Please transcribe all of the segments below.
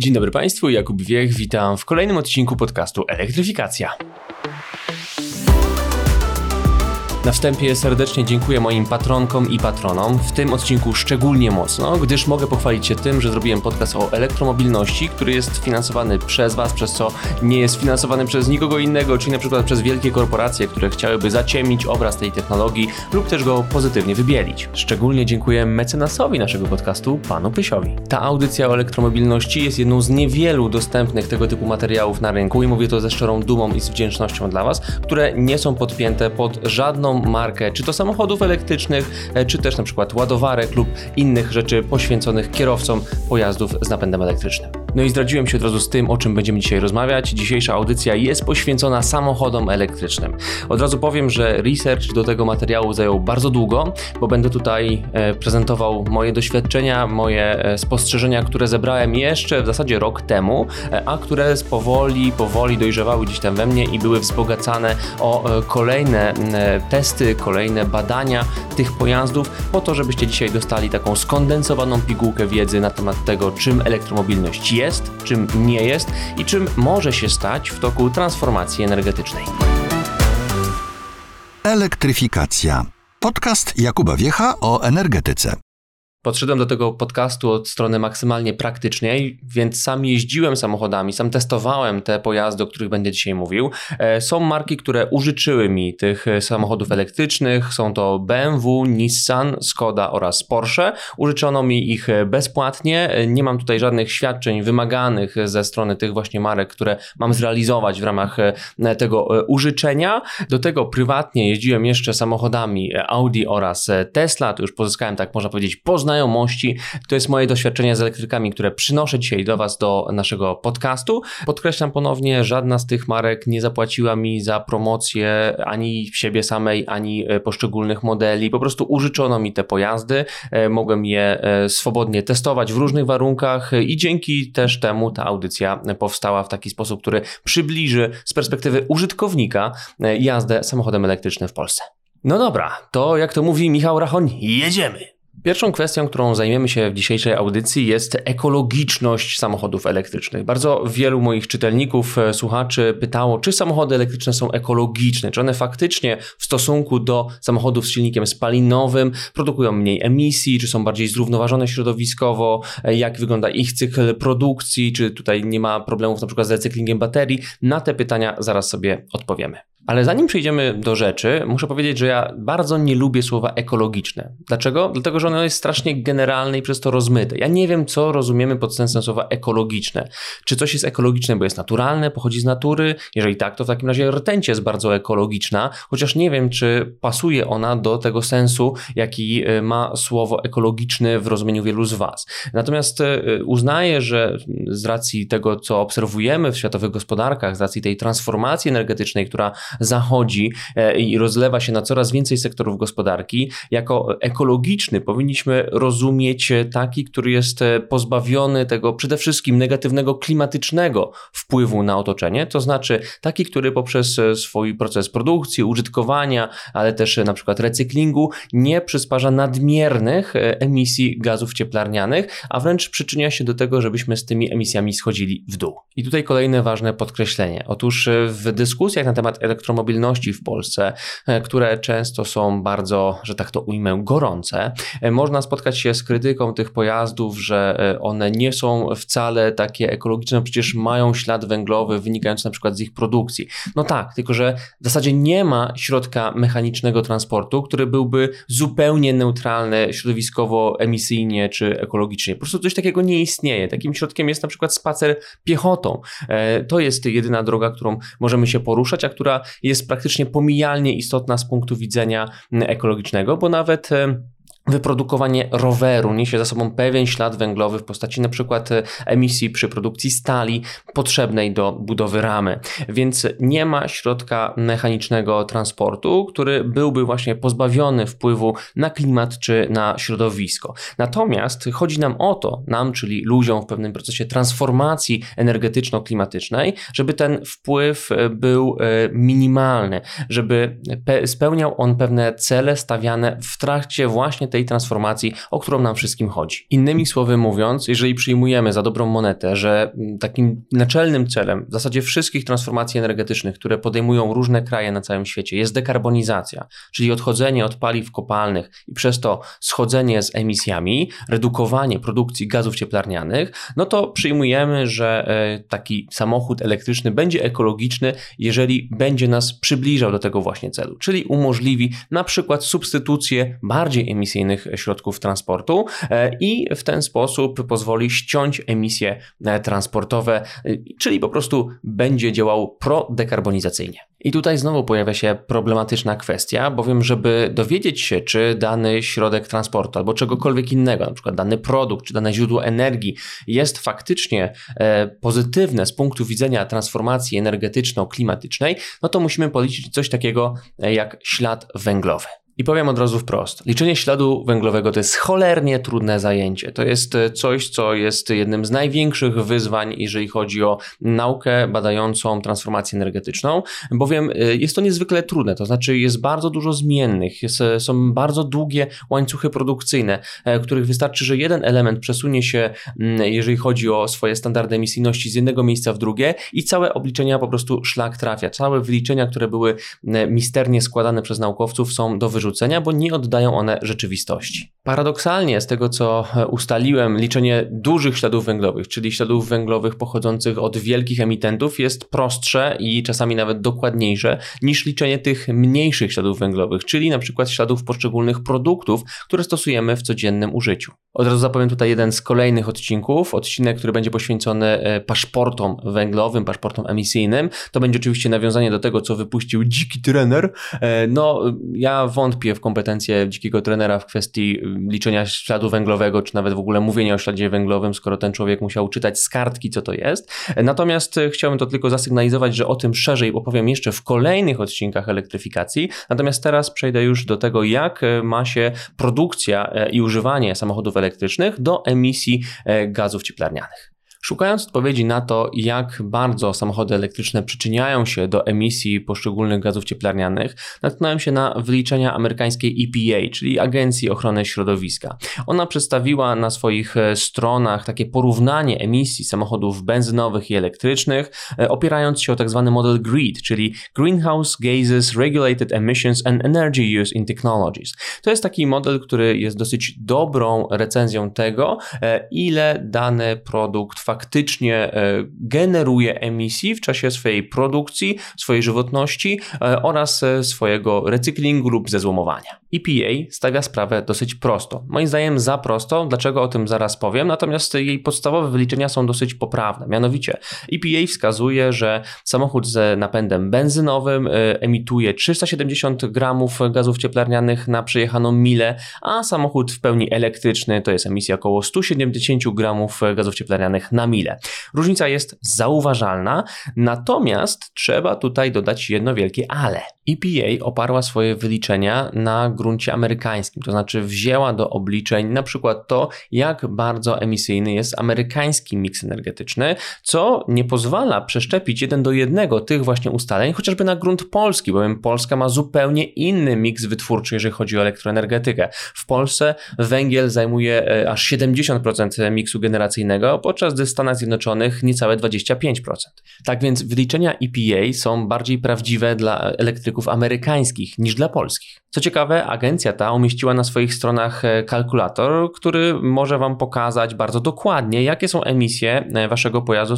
Dzień dobry Państwu, Jakub Wiech, witam w kolejnym odcinku podcastu Elektryfikacja. Na wstępie serdecznie dziękuję moim patronkom i patronom, w tym odcinku szczególnie mocno, gdyż mogę pochwalić się tym, że zrobiłem podcast o elektromobilności, który jest finansowany przez Was, przez co nie jest finansowany przez nikogo innego, czyli na przykład przez wielkie korporacje, które chciałyby zaciemnić obraz tej technologii lub też go pozytywnie wybielić. Szczególnie dziękuję mecenasowi naszego podcastu, panu Pysiowi. Ta audycja o elektromobilności jest jedną z niewielu dostępnych tego typu materiałów na rynku i mówię to ze szczerą dumą i z wdzięcznością dla Was, które nie są podpięte pod żadną markę, czy to samochodów elektrycznych, e, czy też na przykład ładowarek lub innych rzeczy poświęconych kierowcom pojazdów z napędem elektrycznym. No i zdradziłem się od razu z tym, o czym będziemy dzisiaj rozmawiać. Dzisiejsza audycja jest poświęcona samochodom elektrycznym. Od razu powiem, że research do tego materiału zajął bardzo długo, bo będę tutaj e, prezentował moje doświadczenia, moje e, spostrzeżenia, które zebrałem jeszcze w zasadzie rok temu, a które powoli, powoli dojrzewały gdzieś tam we mnie i były wzbogacane o kolejne testy, kolejne badania tych pojazdów, po to, żebyście dzisiaj dostali taką skondensowaną pigułkę wiedzy na temat tego, czym elektromobilność jest, czym nie jest i czym może się stać w toku transformacji energetycznej. Elektryfikacja. Podcast Jakuba Wiecha o energetyce. Podszedłem do tego podcastu od strony maksymalnie praktycznej, więc sam jeździłem samochodami, sam testowałem te pojazdy, o których będę dzisiaj mówił. E, są marki, które użyczyły mi tych e, samochodów elektrycznych. Są to BMW, Nissan, Skoda oraz Porsche. Użyczono mi ich e, bezpłatnie. Nie mam tutaj żadnych świadczeń wymaganych ze strony tych właśnie marek, które mam zrealizować w ramach tego użyczenia. Do tego prywatnie jeździłem jeszcze samochodami Audi oraz Tesla. To już pozyskałem, tak można powiedzieć, poznanie znajomości. To jest moje doświadczenie z elektrykami, które przynoszę dzisiaj do Was, do naszego podcastu. Podkreślam ponownie, żadna z tych marek nie zapłaciła mi za promocję ani siebie samej, ani e, poszczególnych modeli. Po prostu użyczono mi te pojazdy, e, mogłem je e, swobodnie testować w różnych warunkach i dzięki też temu ta audycja powstała w taki sposób, który przybliży z perspektywy użytkownika jazdę samochodem elektrycznym w Polsce. No dobra, to jak to mówi Michał Rachoń, jedziemy! Pierwszą kwestią, którą zajmiemy się w dzisiejszej audycji jest ekologiczność samochodów elektrycznych. Bardzo wielu moich czytelników, e, słuchaczy pytało, czy samochody elektryczne są ekologiczne, czy one faktycznie w stosunku do samochodów z silnikiem spalinowym produkują mniej emisji, czy są bardziej zrównoważone środowiskowo, e, jak wygląda ich cykl produkcji, czy tutaj nie ma problemów na przykład z recyklingiem baterii. Na te pytania zaraz sobie odpowiemy. Ale zanim przejdziemy do rzeczy, muszę powiedzieć, że ja bardzo nie lubię słowa ekologiczne. Dlaczego? Dlatego, że ono jest strasznie generalne i przez to rozmyte. Ja nie wiem, co rozumiemy pod sensem słowa ekologiczne. Czy coś jest ekologiczne, bo jest naturalne, pochodzi z natury? Jeżeli tak, to w takim razie rtęć jest bardzo ekologiczna, chociaż nie wiem, czy pasuje ona do tego sensu, jaki y, ma słowo ekologiczny w rozumieniu wielu z Was. Natomiast y, uznaję, że z racji tego, co obserwujemy w światowych gospodarkach, z racji tej transformacji energetycznej, która zachodzi e, i rozlewa się na coraz więcej sektorów gospodarki, jako ekologiczny powinniśmy rozumieć taki, który jest e, pozbawiony tego przede wszystkim negatywnego klimatycznego wpływu na otoczenie, to znaczy taki, który poprzez e, swój proces produkcji, użytkowania, ale też na przykład recyklingu nie przysparza nadmiernych emisji gazów cieplarnianych, a wręcz przyczynia się do tego, żebyśmy z tymi emisjami schodzili w dół. I tutaj kolejne ważne podkreślenie. Otóż w dyskusjach na temat elektromobilności w Polsce, e, które często są bardzo, że tak to ujmę, gorące. E, można spotkać się z krytyką tych pojazdów, że e, one nie są wcale takie ekologiczne, przecież mają ślad węglowy wynikający na przykład z ich produkcji. No tak, tylko że w zasadzie nie ma środka mechanicznego transportu, który byłby zupełnie neutralny środowiskowo, emisyjnie czy ekologicznie. Po prostu coś takiego nie istnieje. Takim środkiem jest na przykład spacer piechotą. To jest jedyna droga, którą możemy się poruszać, a która jest praktycznie pomijalnie istotna z punktu widzenia ekologicznego, bo nawet Wyprodukowanie roweru niesie za sobą pewien ślad węglowy w postaci np. emisji przy produkcji stali potrzebnej do budowy ramy. Więc nie ma środka mechanicznego transportu, który byłby właśnie pozbawiony wpływu na klimat czy na środowisko. Natomiast chodzi nam o to, nam, czyli ludziom w pewnym procesie transformacji energetyczno-klimatycznej, żeby ten wpływ był e, minimalny, żeby spełniał on pewne cele stawiane w trakcie właśnie tej transformacji, o którą nam wszystkim chodzi. Innymi słowy mówiąc, jeżeli przyjmujemy za dobrą monetę, że mm, takim naczelnym celem w zasadzie wszystkich transformacji energetycznych, które podejmują różne kraje na całym świecie, jest dekarbonizacja, czyli odchodzenie od paliw kopalnych i przez to schodzenie z emisjami, redukowanie produkcji gazów cieplarnianych, no to przyjmujemy, że e, taki samochód elektryczny będzie ekologiczny, jeżeli będzie nas przybliżał do tego właśnie celu, czyli umożliwi na przykład substytucję bardziej emisyjnych środków transportu e, i w ten sposób pozwoli ściąć emisje e, transportowe, czyli po prostu będzie działał prodekarbonizacyjnie. I tutaj znowu pojawia się problematyczna kwestia, bowiem żeby dowiedzieć się, czy dany środek transportu albo czegokolwiek innego, na przykład dany produkt, czy dane źródło energii jest faktycznie e, pozytywne z punktu widzenia transformacji energetyczno-klimatycznej, no to musimy policzyć coś takiego e, jak ślad węglowy. I powiem od razu wprost. Liczenie śladu węglowego to jest cholernie trudne zajęcie. To jest e, coś, co jest jednym z największych wyzwań, jeżeli chodzi o naukę badającą transformację energetyczną, bowiem e, jest to niezwykle trudne. To znaczy, jest bardzo dużo zmiennych, jest, e, są bardzo długie łańcuchy produkcyjne, których wystarczy, że jeden element przesunie się, jeżeli chodzi o swoje standardy emisyjności z jednego miejsca w drugie i całe obliczenia po prostu szlak trafia. Całe wyliczenia, które były misternie składane przez naukowców, są do wyrzucenia wyrzucenia, bo nie oddają one rzeczywistości. Paradoksalnie, z tego co e, ustaliłem, liczenie dużych śladów węglowych, czyli śladów węglowych pochodzących od wielkich emitentów, jest prostsze i czasami nawet dokładniejsze niż liczenie tych mniejszych śladów węglowych, czyli na przykład śladów poszczególnych produktów, które stosujemy w codziennym użyciu. Od razu zapowiem tutaj jeden z kolejnych odcinków, odcinek, który będzie poświęcony e, paszportom węglowym, paszportom emisyjnym. To będzie oczywiście nawiązanie do tego, co wypuścił dziki trener. E, no, ja wątpię w kompetencje dzikiego trenera w kwestii liczenia śladu węglowego, czy nawet w ogóle mówienia o śladzie węglowym, skoro ten człowiek musiał czytać z kartki, co to jest. Natomiast e, chciałbym to tylko zasygnalizować, że o tym szerzej opowiem jeszcze w kolejnych odcinkach elektryfikacji. Natomiast teraz przejdę już do tego, jak e, ma się produkcja i używanie samochodów elektrycznych do emisji gazów cieplarnianych. Szukając odpowiedzi na to, jak bardzo samochody elektryczne przyczyniają się do emisji poszczególnych gazów cieplarnianych, natknąłem się na wyliczenia amerykańskiej EPA, czyli Agencji Ochrony Środowiska. Ona przedstawiła na swoich e, stronach takie porównanie emisji samochodów benzynowych i elektrycznych, e, opierając się o. Tak model GREET, czyli Greenhouse Gases Regulated Emissions and Energy Use in Technologies. To jest taki model, który jest dosyć dobrą recenzją tego, e, ile dany produkt faktycznie e, generuje emisji w czasie swojej produkcji, swojej żywotności e, oraz e, swojego recyklingu lub zezłomowania. EPA stawia sprawę dosyć prosto. Moim zdaniem za prosto, dlaczego o tym zaraz powiem, natomiast jej podstawowe wyliczenia są dosyć poprawne. Mianowicie EPA wskazuje, że samochód z napędem benzynowym emituje 370 gramów gazów cieplarnianych na przejechaną milę, a samochód w pełni elektryczny to jest emisja około 170 gramów gazów cieplarnianych na na milę. Różnica jest zauważalna, natomiast trzeba tutaj dodać jedno wielkie ale. EPA oparła swoje wyliczenia na gruncie amerykańskim, to znaczy wzięła do obliczeń na przykład to, jak bardzo emisyjny jest amerykański miks energetyczny, co nie pozwala przeszczepić jeden do jednego tych właśnie ustaleń, chociażby na grunt polski, bowiem Polska ma zupełnie inny miks wytwórczy, jeżeli chodzi o elektroenergetykę. W Polsce węgiel zajmuje e, aż 70% miksu generacyjnego, podczas gdy Stanach Zjednoczonych niecałe 25%. Tak więc wyliczenia EPA są bardziej prawdziwe dla elektryków amerykańskich niż dla polskich. Co ciekawe, agencja ta umieściła na swoich stronach e, kalkulator, który może Wam pokazać bardzo dokładnie, jakie są emisje e, Waszego pojazdu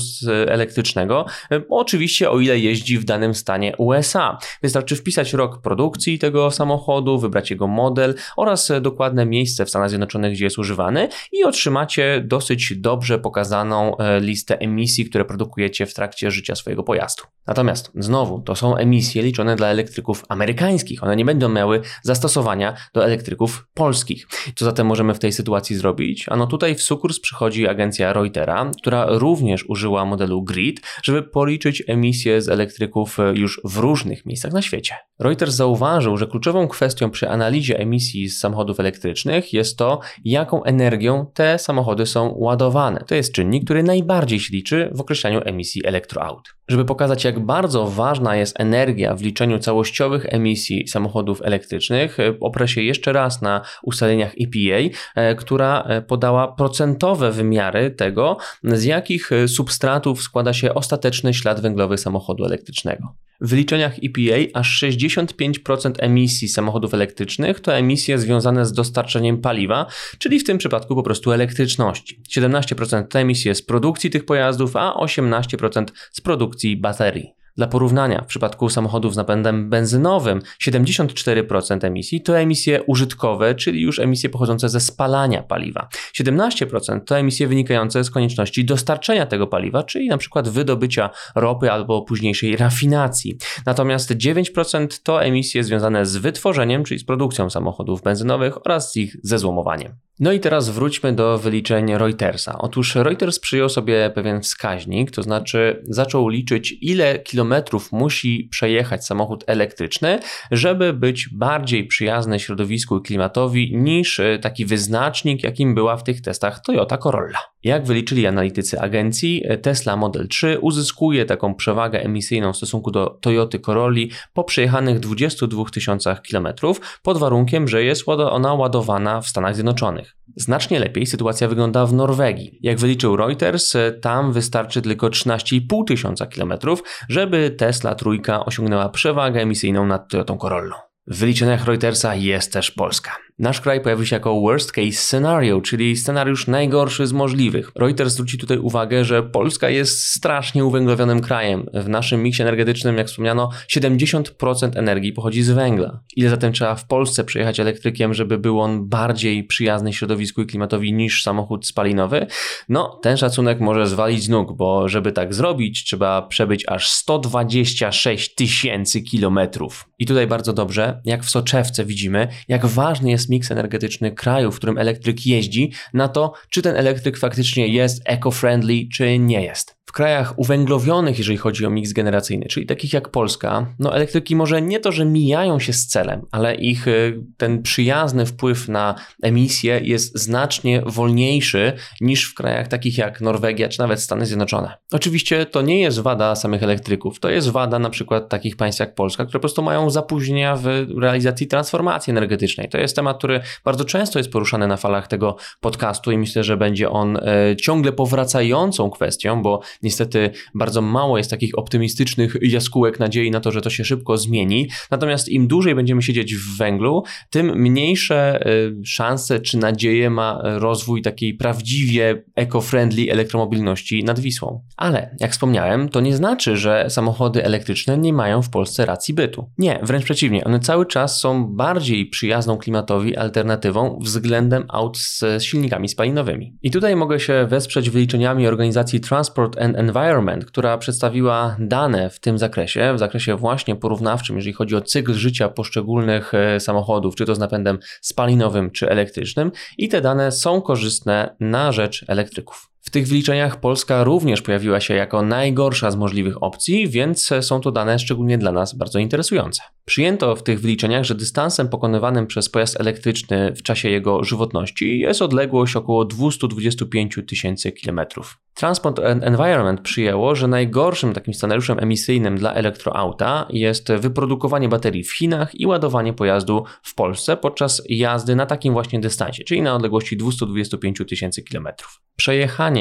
elektrycznego, e, oczywiście o ile jeździ w danym stanie USA. Wystarczy wpisać rok produkcji tego samochodu, wybrać jego model oraz dokładne miejsce w Stanach Zjednoczonych, gdzie jest używany i otrzymacie dosyć dobrze pokazaną listę emisji, które produkujecie w trakcie życia swojego pojazdu. Natomiast znowu, to są emisje liczone dla elektryków amerykańskich. One nie będą miały zastosowania do elektryków polskich. Co zatem możemy w tej sytuacji zrobić? Ano tutaj w sukurs przychodzi agencja Reutera, która również użyła modelu GRID, żeby policzyć emisje z elektryków już w różnych miejscach na świecie. Reuters zauważył, że kluczową kwestią przy analizie emisji z samochodów elektrycznych jest to, jaką energią te samochody są ładowane. To jest czynnik, który najbardziej się liczy w określaniu emisji elektroaut. Żeby pokazać, jak bardzo ważna jest energia w liczeniu całościowych emisji samochodów elektrycznych, e, oprę się jeszcze raz na ustaleniach EPA, e, która e, podała procentowe wymiary tego, z jakich substratów składa się ostateczny ślad węglowy samochodu elektrycznego. W wyliczeniach EPA aż 65% emisji samochodów elektrycznych to emisje związane z dostarczeniem paliwa, czyli w tym przypadku po prostu elektryczności. 17% to emisje z produkcji tych pojazdów, a 18% z produkcji baterii. Dla porównania, w przypadku samochodów z napędem benzynowym 74% emisji to emisje użytkowe, czyli już emisje pochodzące ze spalania paliwa. 17% to emisje wynikające z konieczności dostarczenia tego paliwa, czyli przykład wydobycia ropy albo późniejszej rafinacji. Natomiast 9% to emisje związane z wytworzeniem, czyli z produkcją samochodów benzynowych oraz z ich zezłomowaniem. No i teraz wróćmy do wyliczeń Reutersa. Otóż Reuters przyjął sobie pewien wskaźnik, to znaczy zaczął liczyć, ile kilometrów musi przejechać samochód elektryczny, żeby być bardziej przyjazny środowisku i klimatowi niż taki wyznacznik, jakim była w tych testach Toyota Corolla. Jak wyliczyli analitycy agencji, Tesla Model 3 uzyskuje taką przewagę emisyjną w stosunku do Toyoty Corolli po przejechanych 22 tysiącach kilometrów, pod warunkiem, że jest ona ładowana w Stanach Zjednoczonych. Znacznie lepiej sytuacja wygląda w Norwegii. Jak wyliczył Reuters, tam wystarczy tylko 13,5 tysiąca kilometrów, żeby Tesla trójka osiągnęła przewagę emisyjną nad Toyotą Corollą. W wyliczeniach Reutersa jest też Polska. Nasz kraj pojawił się jako worst case scenario, czyli scenariusz najgorszy z możliwych. Reuters zwróci tutaj uwagę, że Polska jest strasznie uwęglowionym krajem. W naszym miksie energetycznym, jak wspomniano, 70% energii pochodzi z węgla. Ile zatem trzeba w Polsce przejechać elektrykiem, żeby był on bardziej przyjazny środowisku i klimatowi niż samochód spalinowy? No, ten szacunek może zwalić z nóg, bo żeby tak zrobić, trzeba przebyć aż 126 tysięcy kilometrów. I tutaj bardzo dobrze, jak w soczewce widzimy, jak ważny jest miks energetyczny kraju, w którym elektryk jeździ, na to, czy ten elektryk faktycznie jest eco-friendly, czy nie jest. W krajach uwęglowionych, jeżeli chodzi o miks generacyjny, czyli takich jak Polska, no elektryki może nie to, że mijają się z celem, ale ich y, ten przyjazny wpływ na emisję jest znacznie wolniejszy niż w krajach takich jak Norwegia czy nawet Stany Zjednoczone. Oczywiście to nie jest wada samych elektryków, to jest wada na przykład takich państw jak Polska, które po prostu mają zapóźnienia w realizacji transformacji energetycznej. To jest temat, który bardzo często jest poruszany na falach tego podcastu i myślę, że będzie on e, ciągle powracającą kwestią, bo Niestety bardzo mało jest takich optymistycznych jaskółek nadziei na to, że to się szybko zmieni. Natomiast im dłużej będziemy siedzieć w węglu, tym mniejsze y, szanse czy nadzieje ma rozwój takiej prawdziwie eco-friendly elektromobilności nad Wisłą. Ale jak wspomniałem, to nie znaczy, że samochody elektryczne nie mają w Polsce racji bytu. Nie, wręcz przeciwnie, one cały czas są bardziej przyjazną klimatowi alternatywą względem aut z silnikami spalinowymi. I tutaj mogę się wesprzeć wyliczeniami organizacji Transport and Environment, która przedstawiła dane w tym zakresie, w zakresie właśnie porównawczym, jeżeli chodzi o cykl życia poszczególnych e, samochodów, czy to z napędem spalinowym, czy elektrycznym, i te dane są korzystne na rzecz elektryków. W tych wliczeniach Polska również pojawiła się jako najgorsza z możliwych opcji, więc są to dane szczególnie dla nas bardzo interesujące. Przyjęto w tych wliczeniach, że dystansem pokonywanym przez pojazd elektryczny w czasie jego żywotności jest odległość około 225 tysięcy kilometrów. Transport and Environment przyjęło, że najgorszym takim scenariuszem emisyjnym dla elektroauta jest wyprodukowanie baterii w Chinach i ładowanie pojazdu w Polsce podczas jazdy na takim właśnie dystansie, czyli na odległości 225 tysięcy kilometrów. Przejechanie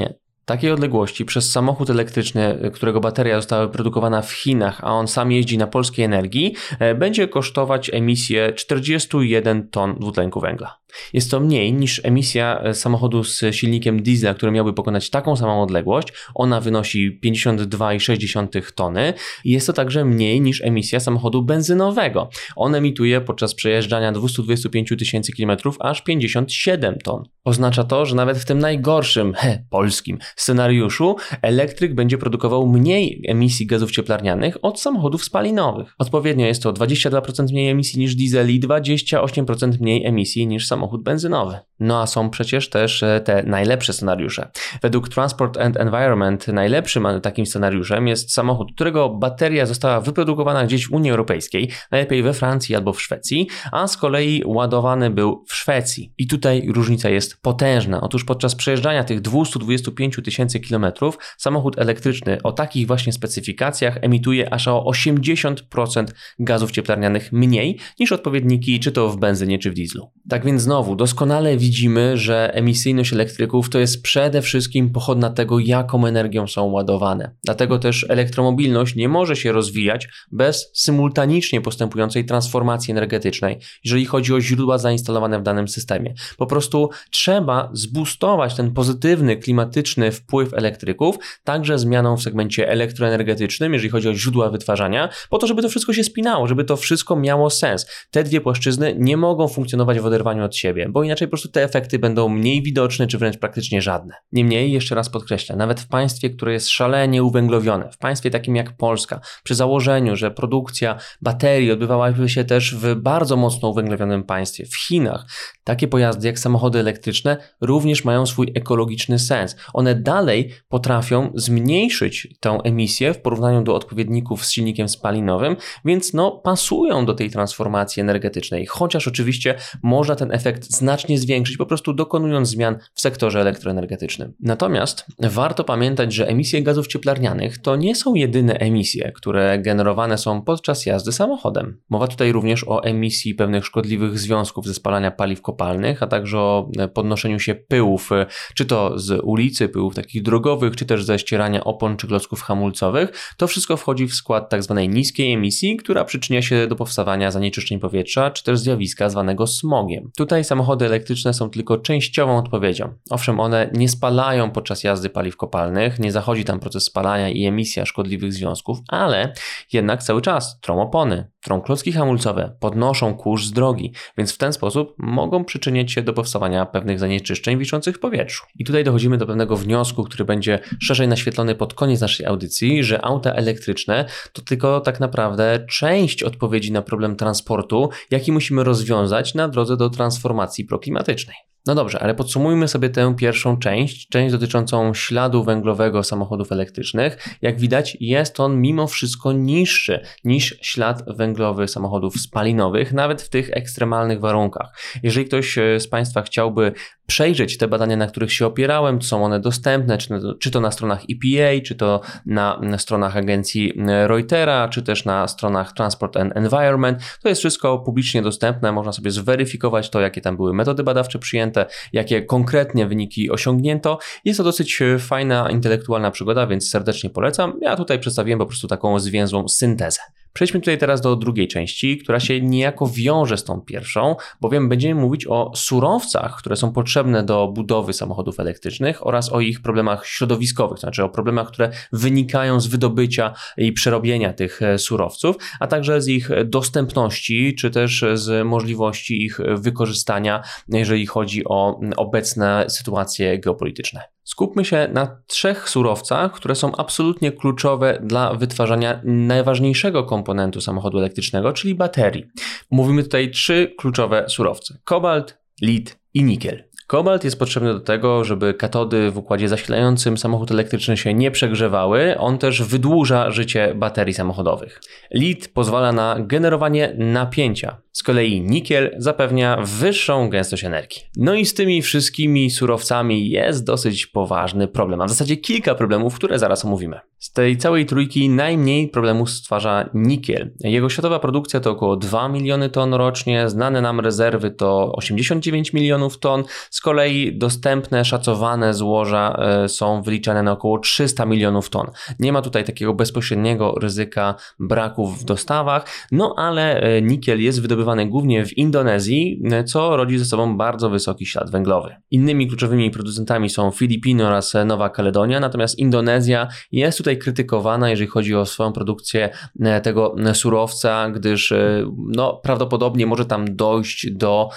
takiej odległości przez samochód elektryczny, którego bateria została wyprodukowana w Chinach, a on sam jeździ na polskiej energii, e, będzie kosztować emisję 41 ton dwutlenku węgla. Jest to mniej niż emisja e, samochodu z silnikiem diesla, który miałby pokonać taką samą odległość. Ona wynosi 52,6 tony. Jest to także mniej niż emisja samochodu benzynowego. On emituje podczas przejeżdżania 225 tysięcy kilometrów aż 57 ton. Oznacza to, że nawet w tym najgorszym, he, polskim scenariuszu elektryk będzie produkował mniej emisji gazów cieplarnianych od samochodów spalinowych. Odpowiednio jest to 22% mniej emisji niż diesel i 28% mniej emisji niż samochód benzynowy. No a są przecież też e, te najlepsze scenariusze. Według Transport and Environment najlepszym takim scenariuszem jest samochód, którego bateria została wyprodukowana gdzieś w Unii Europejskiej, najlepiej we Francji albo w Szwecji, a z kolei ładowany był w Szwecji. I tutaj różnica jest potężna. Otóż podczas przejeżdżania tych 225 tysięcy kilometrów samochód elektryczny o takich właśnie specyfikacjach emituje aż o 80% gazów cieplarnianych mniej niż odpowiedniki czy to w benzynie czy w dieslu. Tak więc znowu doskonale widzimy, że emisyjność elektryków to jest przede wszystkim pochodna tego, jaką energią są ładowane. Dlatego też elektromobilność nie może się rozwijać bez symultanicznie postępującej transformacji energetycznej, jeżeli chodzi o źródła zainstalowane w danym systemie. Po prostu trzeba zbustować ten pozytywny, klimatyczny wpływ elektryków także zmianą w segmencie elektroenergetycznym, jeżeli chodzi o źródła wytwarzania, po to, żeby to wszystko się spinało, żeby to wszystko miało sens. Te dwie płaszczyzny nie mogą funkcjonować w oderwaniu od siebie, bo inaczej po prostu te efekty będą mniej widoczne, czy wręcz praktycznie żadne. Niemniej, jeszcze raz podkreślę, nawet w państwie, które jest szalenie uwęglowione, w państwie takim jak Polska, przy założeniu, że produkcja baterii odbywałaby się też w bardzo mocno uwęglowionym państwie, w Chinach, takie pojazdy jak samochody elektryczne również mają swój ekologiczny sens. One dalej potrafią zmniejszyć tę emisję w porównaniu do odpowiedników z silnikiem spalinowym, więc no pasują do tej transformacji energetycznej, chociaż oczywiście można ten efekt znacznie zwiększyć, po prostu dokonując zmian w sektorze elektroenergetycznym. Natomiast warto pamiętać, że emisje gazów cieplarnianych to nie są jedyne emisje, które generowane są podczas jazdy samochodem. Mowa tutaj również o emisji pewnych szkodliwych związków ze spalania paliw kopalnych, a także o podnoszeniu się pyłów, czy to z ulicy, pyłów takich drogowych, czy też ze ścierania opon czy klocków hamulcowych. To wszystko wchodzi w skład tak zwanej niskiej emisji, która przyczynia się do powstawania zanieczyszczeń powietrza, czy też zjawiska zwanego smogiem. Tutaj samochody elektryczne są tylko częściową odpowiedzią. Owszem, one nie spalają podczas jazdy paliw kopalnych, nie zachodzi tam proces spalania i emisja szkodliwych związków, ale jednak cały czas trą opony, trą klocki hamulcowe, podnoszą kurz z drogi, więc w ten sposób mogą przyczyniać się do powstawania pewnych zanieczyszczeń wiszących w powietrzu. I tutaj dochodzimy do pewnego wniosku, który będzie szerzej naświetlony pod koniec naszej audycji, że auta elektryczne to tylko tak naprawdę część odpowiedzi na problem transportu, jaki musimy rozwiązać na drodze do transformacji proklimatycznej. беспечной. No dobrze, ale podsumujmy sobie tę pierwszą część, część dotyczącą śladu węglowego samochodów elektrycznych. Jak widać, jest on mimo wszystko niższy niż ślad węglowy samochodów spalinowych, nawet w tych ekstremalnych warunkach. Jeżeli ktoś e, z Państwa chciałby przejrzeć te badania, na których się opierałem, to są one dostępne, czy, czy to na stronach EPA, czy to na, na stronach agencji e, Reutera, czy też na stronach Transport and Environment. To jest wszystko publicznie dostępne, można sobie zweryfikować to, jakie tam były metody badawcze przyjęte, jakie konkretnie wyniki osiągnięto. Jest to dosyć e, fajna, intelektualna przygoda, więc serdecznie polecam. Ja tutaj przedstawiłem po prostu taką zwięzłą syntezę. Przejdźmy tutaj teraz do drugiej części, która się niejako wiąże z tą pierwszą, bowiem będziemy mówić o surowcach, które są potrzebne do budowy samochodów elektrycznych oraz o ich problemach środowiskowych, to znaczy o problemach, które wynikają z wydobycia i przerobienia tych e, surowców, a także z ich dostępności, czy też z możliwości ich wykorzystania, jeżeli chodzi o obecne sytuacje geopolityczne. Skupmy się na trzech surowcach, które są absolutnie kluczowe dla wytwarzania najważniejszego komponentu samochodu elektrycznego, czyli baterii. Mówimy tutaj trzy kluczowe surowce: kobalt, lit i nikiel. Kobalt jest potrzebny do tego, żeby katody w układzie zasilającym samochód elektryczny się nie przegrzewały. On też wydłuża życie baterii samochodowych. Lit pozwala na generowanie napięcia. Z kolei nikiel zapewnia wyższą gęstość energii. No i z tymi wszystkimi surowcami jest dosyć poważny problem, a w zasadzie kilka problemów, które zaraz omówimy. Z tej całej trójki najmniej problemów stwarza nikiel. Jego światowa produkcja to około 2 miliony ton rocznie, znane nam rezerwy to 89 milionów ton, z kolei dostępne, szacowane złoża e, są wyliczane na około 300 milionów ton. Nie ma tutaj takiego bezpośredniego ryzyka braków w dostawach, no ale e, nikiel jest wydobywany głównie w Indonezji, e, co rodzi ze sobą bardzo wysoki ślad węglowy. Innymi kluczowymi producentami są Filipiny oraz Nowa Kaledonia, natomiast Indonezja jest tutaj krytykowana, jeżeli chodzi o swoją produkcję tego surowca, gdyż no, prawdopodobnie może tam dojść do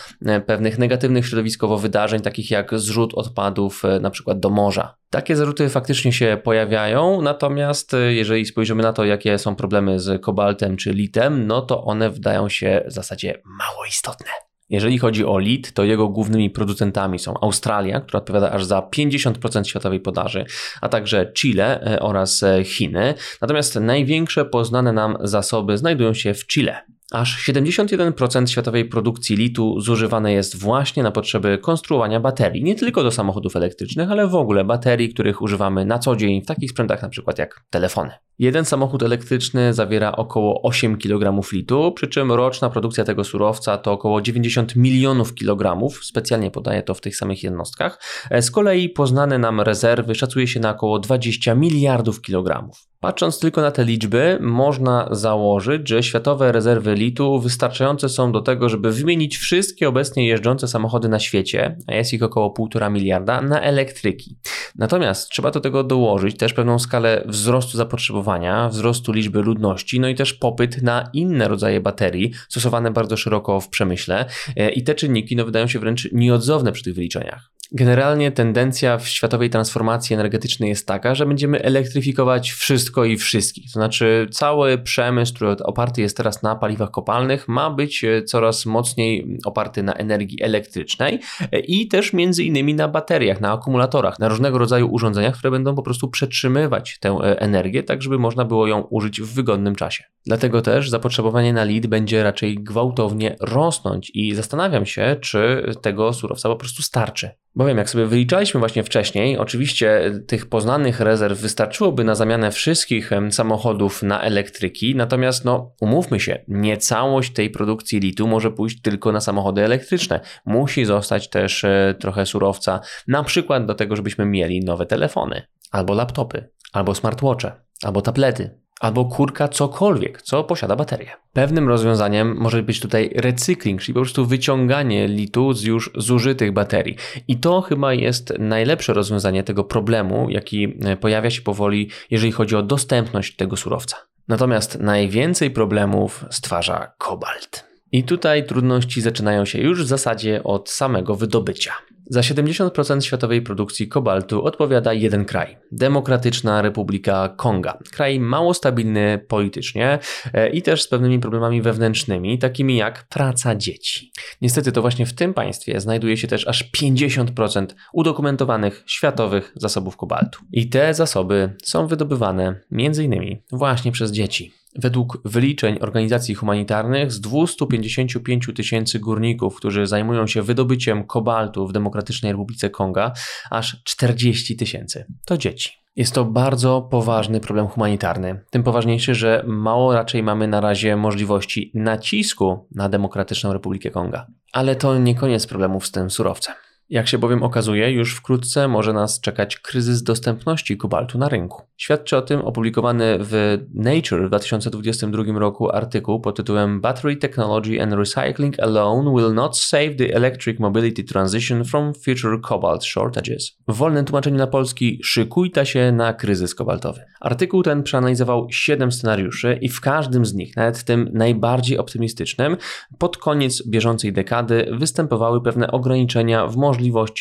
pewnych negatywnych środowiskowo wydarzeń, takich jak zrzut odpadów e, na przykład do morza. Takie zarzuty faktycznie się pojawiają, natomiast e, jeżeli spojrzymy na to, jakie są problemy z kobaltem czy litem, no to one wydają się w zasadzie mało istotne. Jeżeli chodzi o lit, to jego głównymi producentami są Australia, która odpowiada aż za 50% światowej podaży, a także Chile e, oraz e, Chiny. Natomiast największe poznane nam zasoby znajdują się w Chile. Aż 71% światowej produkcji litu zużywane jest właśnie na potrzeby konstruowania baterii. Nie tylko do samochodów elektrycznych, ale w ogóle baterii, których używamy na co dzień w takich sprzętach na przykład jak telefony. Jeden samochód elektryczny zawiera około 8 kg litu, przy czym roczna produkcja tego surowca to około 90 milionów kilogramów, specjalnie podaję to w tych samych jednostkach. E, z kolei poznane nam rezerwy szacuje się na około 20 miliardów kilogramów. Patrząc tylko na te liczby, można założyć, że światowe rezerwy litu wystarczające są do tego, żeby wymienić wszystkie obecnie jeżdżące samochody na świecie, a jest ich około 1,5 miliarda, na elektryki. Natomiast trzeba do tego dołożyć też pewną skalę wzrostu zapotrzebowania, wzrostu liczby ludności, no i też popyt na inne rodzaje baterii, stosowane bardzo szeroko w przemyśle e, i te czynniki no, wydają się wręcz nieodzowne przy tych wyliczeniach. Generalnie tendencja w światowej transformacji energetycznej jest taka, że będziemy elektryfikować wszystko i wszystkich. To znaczy, cały przemysł, który oparty jest teraz na paliwach kopalnych, ma być e, coraz mocniej oparty na energii elektrycznej e, i też między innymi na bateriach, na akumulatorach, na różnego rodzaju urządzeniach, które będą po prostu przetrzymywać tę e, energię, tak żeby można było ją użyć w wygodnym czasie. Dlatego też zapotrzebowanie na lid będzie raczej gwałtownie rosnąć i zastanawiam się, czy tego surowca po prostu starczy. Bowiem, jak sobie wyliczaliśmy właśnie wcześniej, oczywiście tych poznanych rezerw wystarczyłoby na zamianę wszystkich samochodów na elektryki, natomiast no, umówmy się, nie całość tej produkcji litu może pójść tylko na samochody elektryczne. Musi zostać też e, trochę surowca, na przykład do tego, żebyśmy mieli nowe telefony, albo laptopy, albo smartwatche, albo tablety, albo kurka cokolwiek, co posiada baterię. Pewnym rozwiązaniem może być tutaj recykling, czyli po prostu wyciąganie litu z już zużytych baterii. I to chyba jest najlepsze rozwiązanie tego problemu, jaki e, pojawia się powoli, jeżeli chodzi o dostępność tego surowca. Natomiast najwięcej problemów stwarza kobalt. I tutaj trudności zaczynają się już w zasadzie od samego wydobycia. Za 70% światowej produkcji kobaltu odpowiada jeden kraj Demokratyczna Republika Konga. Kraj mało stabilny politycznie e, i też z pewnymi problemami wewnętrznymi, takimi jak praca dzieci. Niestety to właśnie w tym państwie znajduje się też aż 50% udokumentowanych światowych zasobów kobaltu. I te zasoby są wydobywane m.in. właśnie przez dzieci. Według wyliczeń organizacji humanitarnych z 255 tysięcy górników, którzy zajmują się wydobyciem kobaltu w Demokratycznej Republice Konga, aż 40 tysięcy to dzieci. Jest to bardzo poważny problem humanitarny. Tym poważniejszy, że mało raczej mamy na razie możliwości nacisku na Demokratyczną Republikę Konga. Ale to nie koniec problemów z tym surowcem. Jak się bowiem okazuje, już wkrótce może nas czekać kryzys dostępności kobaltu na rynku. Świadczy o tym opublikowany w Nature w 2022 roku artykuł pod tytułem Battery Technology and Recycling Alone Will Not Save the Electric Mobility Transition from Future Cobalt Shortages. W wolnym tłumaczeniu na polski szykujta się na kryzys kobaltowy. Artykuł ten przeanalizował 7 scenariuszy i w każdym z nich, nawet tym najbardziej optymistycznym, pod koniec bieżącej dekady występowały pewne ograniczenia w możliwości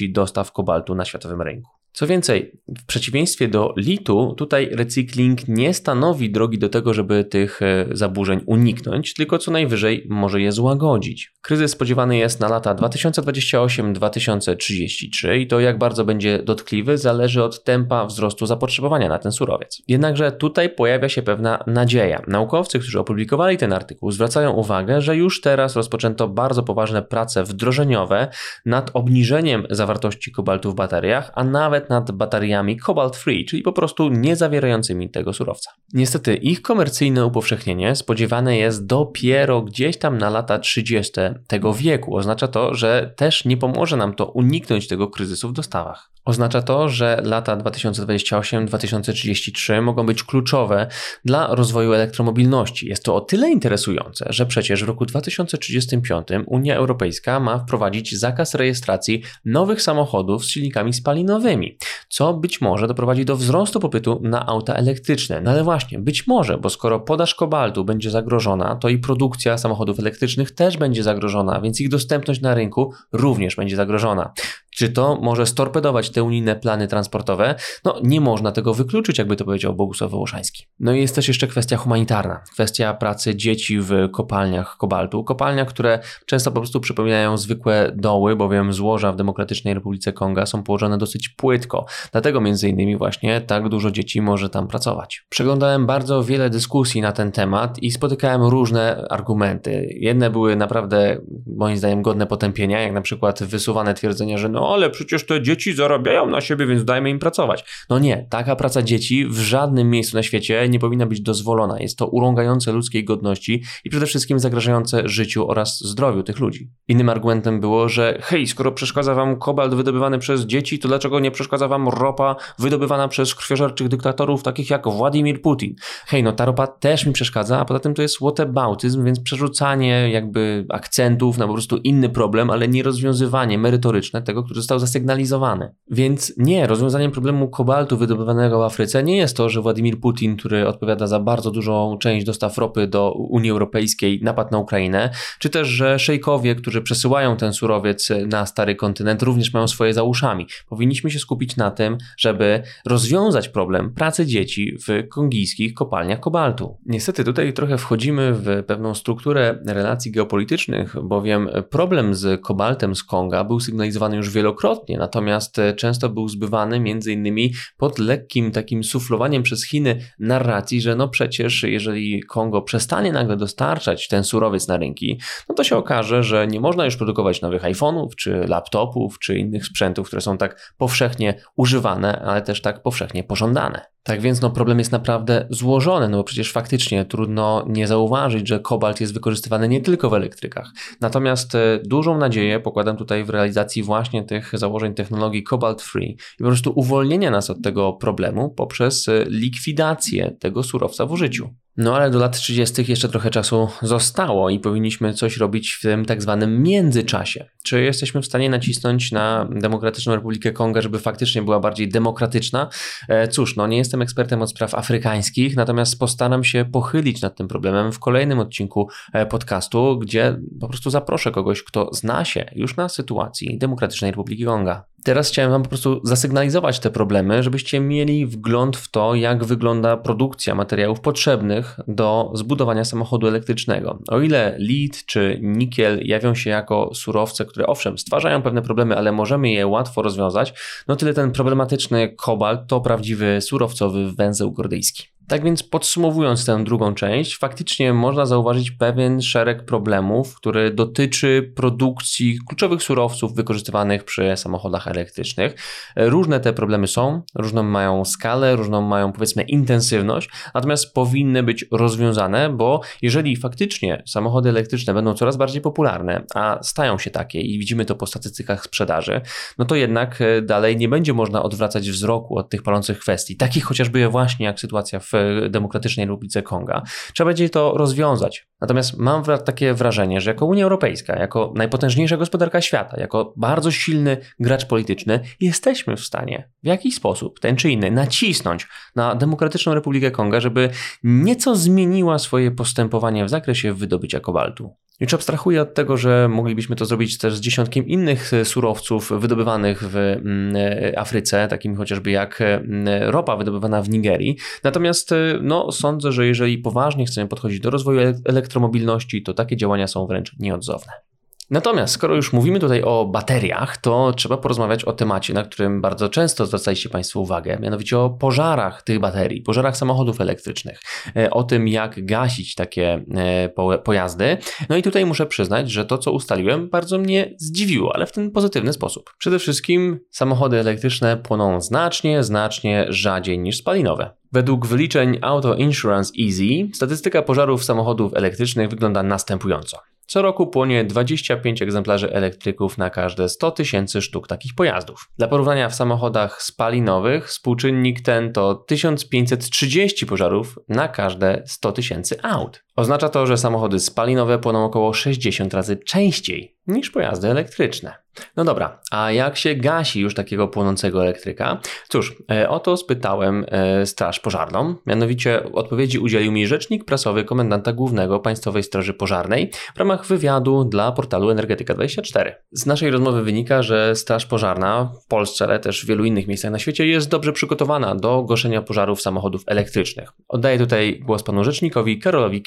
dostaw kobaltu na światowym rynku. Co więcej, w przeciwieństwie do litu, tutaj recykling nie stanowi drogi do tego, żeby tych e, zaburzeń uniknąć, tylko co najwyżej może je złagodzić. Kryzys spodziewany jest na lata 2028-2033 i to jak bardzo będzie dotkliwy zależy od tempa wzrostu zapotrzebowania na ten surowiec. Jednakże tutaj pojawia się pewna nadzieja. Naukowcy, którzy opublikowali ten artykuł, zwracają uwagę, że już teraz rozpoczęto bardzo poważne prace wdrożeniowe nad obniżeniem zawartości kobaltu w bateriach, a nawet nad bateriami cobalt free, czyli po prostu nie zawierającymi tego surowca. Niestety ich komercyjne upowszechnienie spodziewane jest dopiero gdzieś tam na lata 30 tego wieku. Oznacza to, że też nie pomoże nam to uniknąć tego kryzysu w dostawach. Oznacza to, że lata 2028-2033 mogą być kluczowe dla rozwoju elektromobilności. Jest to o tyle interesujące, że przecież w roku 2035 Unia Europejska ma wprowadzić zakaz rejestracji nowych samochodów z silnikami spalinowymi, co być może doprowadzi do wzrostu popytu na auta elektryczne. No ale właśnie, być może, bo skoro podaż kobaltu będzie zagrożona, to i produkcja samochodów elektrycznych też będzie zagrożona, więc ich dostępność na rynku również będzie zagrożona. Czy to może storpedować te unijne plany transportowe? No, nie można tego wykluczyć, jakby to powiedział Bogusław Wołoszański. No i jest też jeszcze kwestia humanitarna, kwestia pracy dzieci w kopalniach kobaltu. Kopalniach, które często po prostu przypominają zwykłe doły, bowiem złoża w Demokratycznej Republice Konga są położone dosyć płytko. Dlatego między innymi właśnie tak dużo dzieci może tam pracować. Przeglądałem bardzo wiele dyskusji na ten temat i spotykałem różne argumenty. Jedne były naprawdę moim zdaniem godne potępienia, jak na przykład wysuwane twierdzenia, że no ale przecież te dzieci zarabiają na siebie, więc dajmy im pracować. No nie, taka praca dzieci w żadnym miejscu na świecie nie powinna być dozwolona. Jest to urągające ludzkiej godności i przede wszystkim zagrażające życiu oraz zdrowiu tych ludzi. Innym argumentem było, że hej, skoro przeszkadza wam kobalt wydobywany przez dzieci, to dlaczego nie przeszkadza wam ropa wydobywana przez krwiożerczych dyktatorów takich jak Władimir Putin? Hej, no ta ropa też mi przeszkadza, a poza tym to jest whataboutism, więc przerzucanie jakby akcentów na po prostu inny problem, ale nie rozwiązywanie merytoryczne tego, został zasygnalizowany. Więc nie, rozwiązaniem problemu kobaltu wydobywanego w Afryce nie jest to, że Władimir Putin, który odpowiada za bardzo dużą część dostaw ropy do Unii Europejskiej, napadł na Ukrainę, czy też, że szejkowie, którzy przesyłają ten surowiec na stary kontynent, również mają swoje za uszami. Powinniśmy się skupić na tym, żeby rozwiązać problem pracy dzieci w kongijskich kopalniach kobaltu. Niestety tutaj trochę wchodzimy w pewną strukturę relacji geopolitycznych, bowiem problem z kobaltem z Konga był sygnalizowany już wielokrotnie, natomiast często był zbywany między innymi pod lekkim takim suflowaniem przez Chiny narracji, że no przecież jeżeli Kongo przestanie nagle dostarczać ten surowiec na rynki, no to się okaże, że nie można już produkować nowych iPhone'ów, czy laptopów, czy innych sprzętów, które są tak powszechnie używane, ale też tak powszechnie pożądane. Tak więc no, problem jest naprawdę złożony, no bo przecież faktycznie trudno nie zauważyć, że kobalt jest wykorzystywany nie tylko w elektrykach. Natomiast e, dużą nadzieję pokładam tutaj w realizacji właśnie tych założeń technologii Cobalt Free i po prostu uwolnienia nas od tego problemu poprzez e, likwidację tego surowca w użyciu. No ale do lat 30. jeszcze trochę czasu zostało i powinniśmy coś robić w tym tak zwanym międzyczasie. Czy jesteśmy w stanie nacisnąć na Demokratyczną Republikę Konga, żeby faktycznie była bardziej demokratyczna? E, cóż, no nie jestem ekspertem od spraw afrykańskich, natomiast postaram się pochylić nad tym problemem w kolejnym odcinku e, podcastu, gdzie po prostu zaproszę kogoś, kto zna się już na sytuacji Demokratycznej Republiki Konga. Teraz chciałem Wam po prostu zasygnalizować te problemy, żebyście mieli wgląd w to, jak wygląda produkcja materiałów potrzebnych do zbudowania samochodu elektrycznego. O ile lit czy nikiel jawią się jako surowce, które owszem stwarzają pewne problemy, ale możemy je łatwo rozwiązać, no tyle ten problematyczny kobalt to prawdziwy surowcowy węzeł gordyjski. Tak więc podsumowując tę drugą część, faktycznie można zauważyć pewien szereg problemów, który dotyczy produkcji kluczowych surowców wykorzystywanych przy samochodach elektrycznych. Różne te problemy są, różną mają skalę, różną mają powiedzmy intensywność, natomiast powinny być rozwiązane, bo jeżeli faktycznie samochody elektryczne będą coraz bardziej popularne, a stają się takie i widzimy to po statystykach sprzedaży, no to jednak e, dalej nie będzie można odwracać wzroku od tych palących kwestii, takich chociażby właśnie jak sytuacja w Demokratycznej Republice Konga. Trzeba będzie to rozwiązać. Natomiast mam takie wrażenie, że jako Unia Europejska, jako najpotężniejsza gospodarka świata, jako bardzo silny gracz polityczny, jesteśmy w stanie w jakiś sposób, ten czy inny, nacisnąć na Demokratyczną Republikę Konga, żeby nieco zmieniła swoje postępowanie w zakresie wydobycia kobaltu. Już abstrahuję od tego, że moglibyśmy to zrobić też z dziesiątkiem innych e, surowców wydobywanych w mm, e, Afryce, takim chociażby jak mm, ropa wydobywana w Nigerii. Natomiast e, no, sądzę, że jeżeli poważnie chcemy podchodzić do rozwoju elektromobilności, to takie działania są wręcz nieodzowne. Natomiast skoro już mówimy tutaj o bateriach, to trzeba porozmawiać o temacie, na którym bardzo często zwracaliście Państwo uwagę, mianowicie o pożarach tych baterii, pożarach samochodów elektrycznych, e, o tym jak gasić takie e, pojazdy. No i tutaj muszę przyznać, że to co ustaliłem bardzo mnie zdziwiło, ale w ten pozytywny sposób. Przede wszystkim samochody elektryczne płoną znacznie, znacznie rzadziej niż spalinowe. Według wyliczeń Auto Insurance Easy statystyka pożarów samochodów elektrycznych wygląda następująco. Co roku płonie 25 egzemplarzy elektryków na każde 100 tysięcy sztuk takich pojazdów. Dla porównania w samochodach spalinowych współczynnik ten to 1530 pożarów na każde 100 tysięcy aut. Oznacza to, że samochody spalinowe płoną około 60 razy częściej niż pojazdy elektryczne. No dobra, a jak się gasi już takiego płonącego elektryka? Cóż, e, o to spytałem e, Straż Pożarną. Mianowicie odpowiedzi udzielił mi rzecznik prasowy komendanta głównego Państwowej Straży Pożarnej w ramach wywiadu dla portalu Energetyka24. Z naszej rozmowy wynika, że Straż Pożarna w Polsce, ale też w wielu innych miejscach na świecie jest dobrze przygotowana do gaszenia pożarów samochodów elektrycznych. Oddaję tutaj głos panu rzecznikowi Karolowi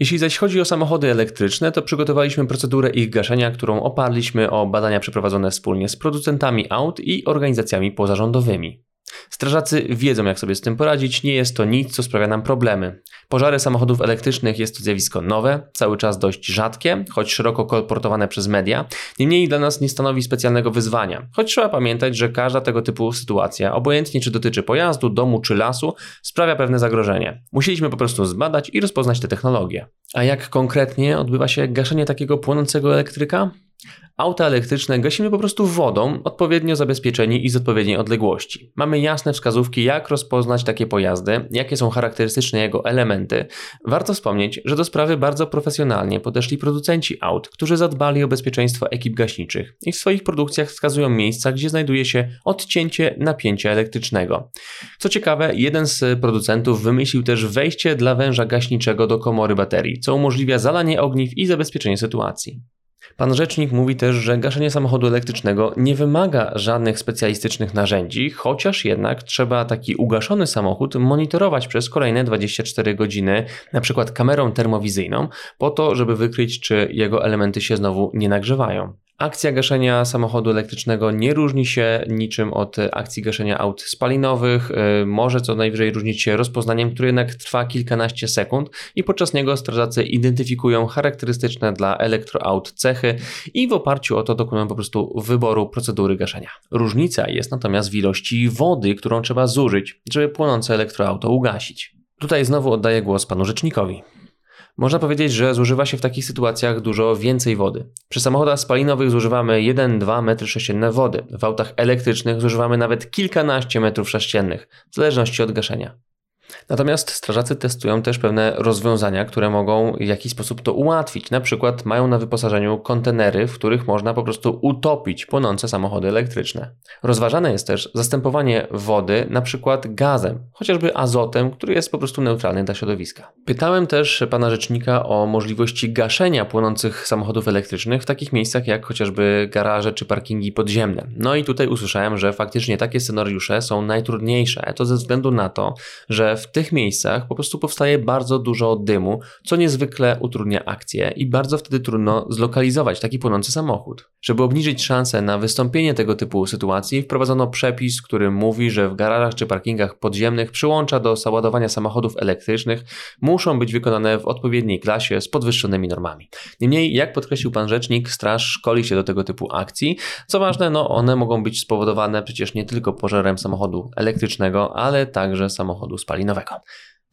Jeśli zaś chodzi o samochody elektryczne, to przygotowaliśmy procedurę ich gaszenia, którą oparliśmy o badania przeprowadzone wspólnie z producentami aut i organizacjami pozarządowymi. Strażacy wiedzą, jak sobie z tym poradzić, nie jest to nic, co sprawia nam problemy. Pożary samochodów elektrycznych jest to zjawisko nowe, cały czas dość rzadkie, choć szeroko kolportowane przez media. Niemniej dla nas nie stanowi specjalnego wyzwania, choć trzeba pamiętać, że każda tego typu sytuacja, obojętnie czy dotyczy pojazdu, domu czy lasu, sprawia pewne zagrożenie. Musieliśmy po prostu zbadać i rozpoznać te technologie. A jak konkretnie odbywa się gaszenie takiego płonącego elektryka? Auta elektryczne gasimy po prostu wodą, odpowiednio zabezpieczeni i z odpowiedniej odległości. Mamy jasne wskazówki, jak rozpoznać takie pojazdy, jakie są charakterystyczne jego elementy. Warto wspomnieć, że do sprawy bardzo profesjonalnie podeszli producenci aut, którzy zadbali o bezpieczeństwo ekip gaśniczych i w swoich produkcjach wskazują miejsca, gdzie znajduje się odcięcie napięcia elektrycznego. Co ciekawe, jeden z producentów wymyślił też wejście dla węża gaśniczego do komory baterii, co umożliwia zalanie ogniw i zabezpieczenie sytuacji. Pan rzecznik mówi też, że gaszenie samochodu elektrycznego nie wymaga żadnych specjalistycznych narzędzi, chociaż jednak trzeba taki ugaszony samochód monitorować przez kolejne 24 godziny, na przykład kamerą termowizyjną, po to, żeby wykryć, czy jego elementy się znowu nie nagrzewają. Akcja gaszenia samochodu elektrycznego nie różni się niczym od akcji gaszenia aut spalinowych. Y, może co najwyżej różnić się rozpoznaniem, które jednak trwa kilkanaście sekund i podczas niego strażacy identyfikują charakterystyczne dla elektroaut cechy i w oparciu o to dokonują po prostu wyboru procedury gaszenia. Różnica jest natomiast w ilości wody, którą trzeba zużyć, żeby płonące elektroauto ugasić. Tutaj znowu oddaję głos panu rzecznikowi. Można powiedzieć, że zużywa się w takich sytuacjach dużo więcej wody. Przy samochodach spalinowych zużywamy 1-2 m3 wody. W autach elektrycznych zużywamy nawet kilkanaście metrów sześciennych, w zależności od gaszenia. Natomiast strażacy testują też pewne rozwiązania, które mogą w jakiś sposób to ułatwić. Na przykład mają na wyposażeniu kontenery, w których można po prostu utopić płonące samochody elektryczne. Rozważane jest też zastępowanie wody na przykład gazem, chociażby azotem, który jest po prostu neutralny dla środowiska. Pytałem też pana rzecznika o możliwości gaszenia płonących samochodów elektrycznych w takich miejscach jak chociażby garaże czy parkingi podziemne. No i tutaj usłyszałem, że faktycznie takie scenariusze są najtrudniejsze. To ze względu na to, że w tych miejscach po prostu powstaje bardzo dużo dymu, co niezwykle utrudnia akcję i bardzo wtedy trudno zlokalizować taki płonący samochód. Żeby obniżyć szanse na wystąpienie tego typu sytuacji, wprowadzono przepis, który mówi, że w garażach czy parkingach podziemnych przyłącza do załadowania samochodów elektrycznych muszą być wykonane w odpowiedniej klasie z podwyższonymi normami. Niemniej, jak podkreślił pan rzecznik, straż szkoli się do tego typu akcji. Co ważne, no one mogą być spowodowane przecież nie tylko pożarem samochodu elektrycznego, ale także samochodu spalinowego.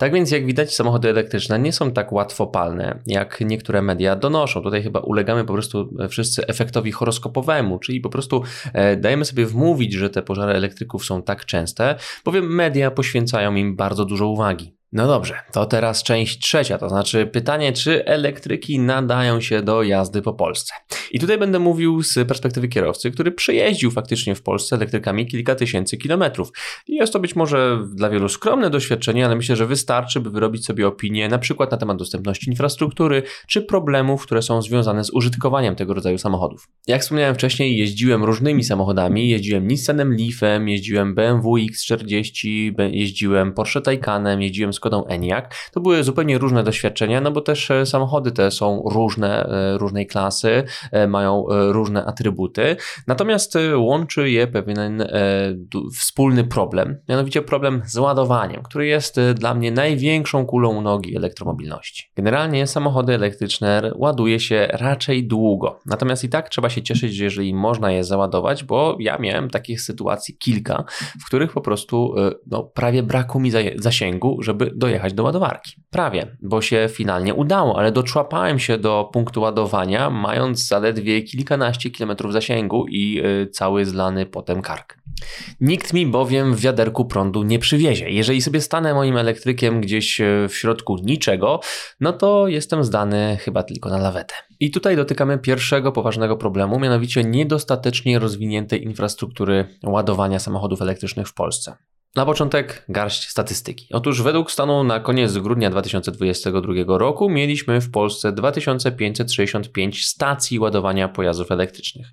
Tak więc, jak widać, samochody elektryczne nie są tak łatwopalne, jak niektóre media donoszą. Tutaj chyba ulegamy po prostu wszyscy efektowi horoskopowemu, czyli po prostu e, dajemy sobie wmówić, że te pożary elektryków są tak częste, bowiem media poświęcają im bardzo dużo uwagi. No dobrze, to teraz część trzecia, to znaczy pytanie, czy elektryki nadają się do jazdy po Polsce. I tutaj będę mówił z perspektywy kierowcy, który przejeździł faktycznie w Polsce elektrykami kilka tysięcy kilometrów. I jest to być może dla wielu skromne doświadczenie, ale myślę, że wystarczy, by wyrobić sobie opinię na przykład na temat dostępności infrastruktury, czy problemów, które są związane z użytkowaniem tego rodzaju samochodów. Jak wspomniałem wcześniej, jeździłem różnymi samochodami, jeździłem Nissanem Leafem, jeździłem BMW X40, jeździłem Porsche Taycanem, jeździłem Skodą Enyaq. To były zupełnie różne doświadczenia, no bo też e, samochody te są różne, e, różnej klasy, e, mają różne atrybuty. Natomiast łączy je pewien wspólny problem, mianowicie problem z ładowaniem, który jest dla mnie największą kulą u nogi elektromobilności. Generalnie samochody elektryczne ładuje się raczej długo. Natomiast i tak trzeba się cieszyć, że jeżeli można je załadować, bo ja miałem takich sytuacji kilka, w których po prostu no, prawie braku mi zasięgu, żeby dojechać do ładowarki. Prawie, bo się finalnie udało, ale doczłapałem się do punktu ładowania, mając zaledwie kilkanaście kilometrów zasięgu i y, cały zlany potem kark. Nikt mi bowiem w wiaderku prądu nie przywiezie. Jeżeli sobie stanę moim elektrykiem gdzieś e, w środku niczego, no to jestem zdany chyba tylko na lawetę. I tutaj dotykamy pierwszego poważnego problemu, mianowicie niedostatecznie rozwiniętej infrastruktury ładowania samochodów elektrycznych w Polsce. Na początek garść statystyki. Otóż według stanu na koniec grudnia 2022 roku mieliśmy w Polsce 2565 stacji ładowania pojazdów elektrycznych.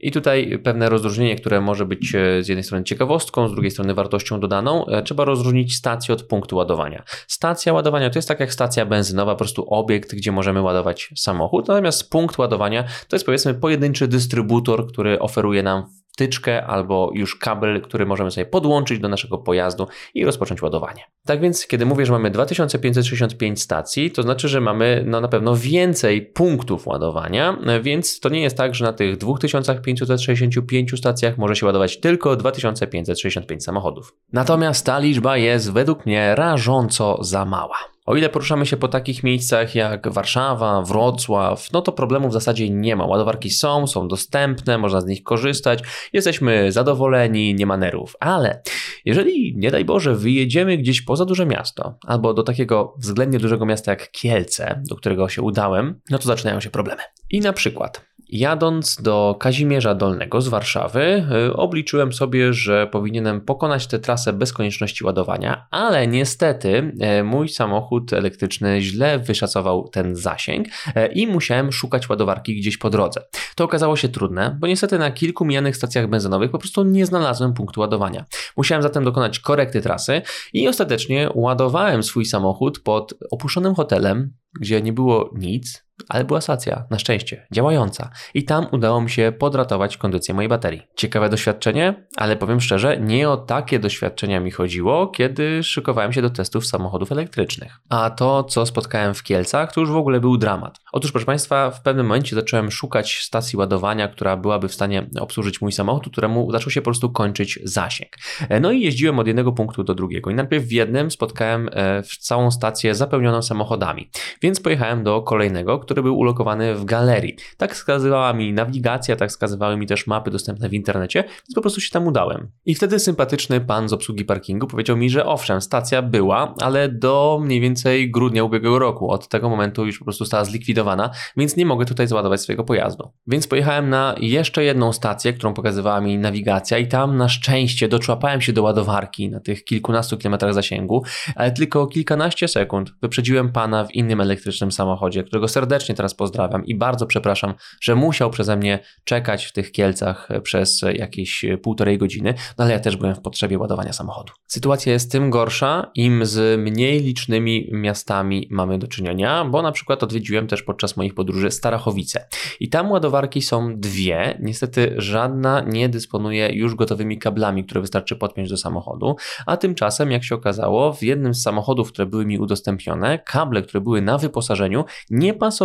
I tutaj pewne rozróżnienie, które może być e, z jednej strony ciekawostką, z drugiej strony wartością dodaną. E, trzeba rozróżnić stację od punktu ładowania. Stacja ładowania to jest tak jak stacja benzynowa, po prostu obiekt, gdzie możemy ładować samochód, natomiast punkt ładowania to jest powiedzmy pojedynczy dystrybutor, który oferuje nam wtyczkę albo już kabel, który możemy sobie podłączyć do naszego pojazdu i rozpocząć ładowanie. Tak więc, kiedy mówię, że mamy 2565 stacji, to znaczy, że mamy no, na pewno więcej punktów ładowania, więc to nie jest tak, że na tych 2565 stacjach może się ładować tylko 2565 samochodów. Natomiast ta liczba jest według mnie rażąco za mała. O ile poruszamy się po takich miejscach jak Warszawa, Wrocław, no to problemu w zasadzie nie ma. Ładowarki są, są dostępne, można z nich korzystać, jesteśmy zadowoleni, nie ma nerwów. Ale jeżeli, nie daj Boże, wyjedziemy gdzieś poza duże miasto, albo do takiego względnie dużego miasta jak Kielce, do którego się udałem, no to zaczynają się problemy. I na przykład Jadąc do Kazimierza Dolnego z Warszawy, y, obliczyłem sobie, że powinienem pokonać tę trasę bez konieczności ładowania, ale niestety y, mój samochód elektryczny źle wyszacował ten zasięg y, i musiałem szukać ładowarki gdzieś po drodze. To okazało się trudne, bo niestety na kilku mijanych stacjach benzynowych po prostu nie znalazłem punktu ładowania. Musiałem zatem dokonać korekty trasy i ostatecznie ładowałem swój samochód pod opuszczonym hotelem, gdzie nie było nic, ale była stacja, na szczęście, działająca. I tam udało mi się podratować kondycję mojej baterii. Ciekawe doświadczenie, ale powiem szczerze, nie o takie doświadczenia mi chodziło, kiedy szykowałem się do testów samochodów elektrycznych. A to, co spotkałem w Kielcach, to już w ogóle był dramat. Otóż, proszę Państwa, w pewnym momencie zacząłem szukać stacji ładowania, która byłaby w stanie obsłużyć mój samochód, któremu zaczął się po prostu kończyć zasięg. E, no i jeździłem od jednego punktu do drugiego. I najpierw w jednym spotkałem e, całą stację zapełnioną samochodami, więc pojechałem do kolejnego, który był ulokowany w galerii. Tak wskazywała mi nawigacja, tak wskazywały mi też mapy dostępne w internecie, więc po prostu się tam udałem. I wtedy sympatyczny pan z obsługi parkingu powiedział mi, że owszem, stacja była, ale do mniej więcej grudnia ubiegłego roku. Od tego momentu już po prostu została zlikwidowana, więc nie mogę tutaj załadować swojego pojazdu. Więc pojechałem na jeszcze jedną stację, którą pokazywała mi nawigacja i tam na szczęście doczłapałem się do ładowarki na tych kilkunastu kilometrach zasięgu, ale tylko kilkanaście sekund wyprzedziłem pana w innym elektrycznym samochodzie, którego serdecznie serdecznie teraz pozdrawiam i bardzo przepraszam, że musiał przeze mnie czekać w tych Kielcach przez jakieś półtorej godziny, no ale ja też byłem w potrzebie ładowania samochodu. Sytuacja jest tym gorsza, im z mniej licznymi miastami mamy do czynienia, bo na przykład odwiedziłem też podczas moich podróży Starachowice. I tam ładowarki są dwie, niestety żadna nie dysponuje już gotowymi kablami, które wystarczy podpiąć do samochodu, a tymczasem jak się okazało w jednym z samochodów, które były mi udostępnione, kable, które były na wyposażeniu nie pasowały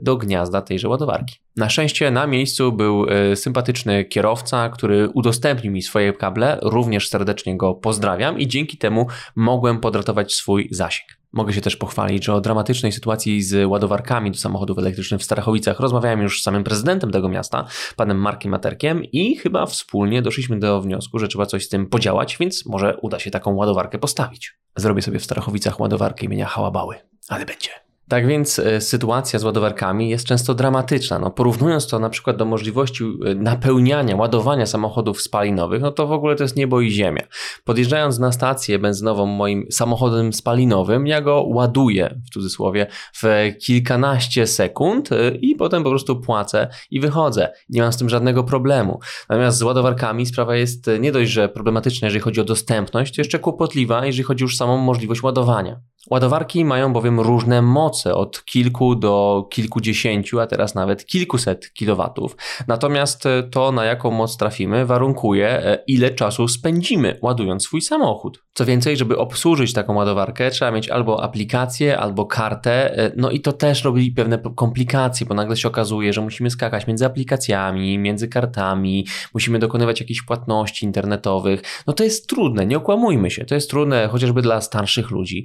do gniazda tejże ładowarki. Na szczęście na miejscu był e, sympatyczny kierowca, który udostępnił mi swoje kable, również serdecznie go pozdrawiam i dzięki temu mogłem podratować swój zasięg. Mogę się też pochwalić, że o dramatycznej sytuacji z ładowarkami do samochodów elektrycznych w Starachowicach rozmawiałem już z samym prezydentem tego miasta, panem Markiem Materkiem i chyba wspólnie doszliśmy do wniosku, że trzeba coś z tym podziałać, więc może uda się taką ładowarkę postawić. Zrobię sobie w Starachowicach ładowarkę imienia Hałabały, ale będzie. Tak więc e, sytuacja z ładowarkami jest często dramatyczna. No, porównując to na przykład do możliwości e, napełniania, ładowania samochodów spalinowych, no to w ogóle to jest niebo i ziemia. Podjeżdżając na stację benzynową moim samochodem spalinowym, ja go ładuję w cudzysłowie w kilkanaście sekund e, i potem po prostu płacę i wychodzę. Nie mam z tym żadnego problemu. Natomiast z ładowarkami sprawa jest nie dość, że problematyczna, jeżeli chodzi o dostępność, to jeszcze kłopotliwa, jeżeli chodzi już o samą możliwość ładowania. Ładowarki mają bowiem różne moce, od kilku do kilkudziesięciu, a teraz nawet kilkuset kilowatów. Natomiast e, to, na jaką moc trafimy, warunkuje, e, ile czasu spędzimy ładując swój samochód. Co więcej, żeby obsłużyć taką ładowarkę, trzeba mieć albo aplikację, albo kartę, e, no i to też robi pewne komplikacje, bo nagle się okazuje, że musimy skakać między aplikacjami, między kartami, musimy dokonywać jakichś płatności internetowych. No to jest trudne, nie okłamujmy się, to jest trudne chociażby dla starszych ludzi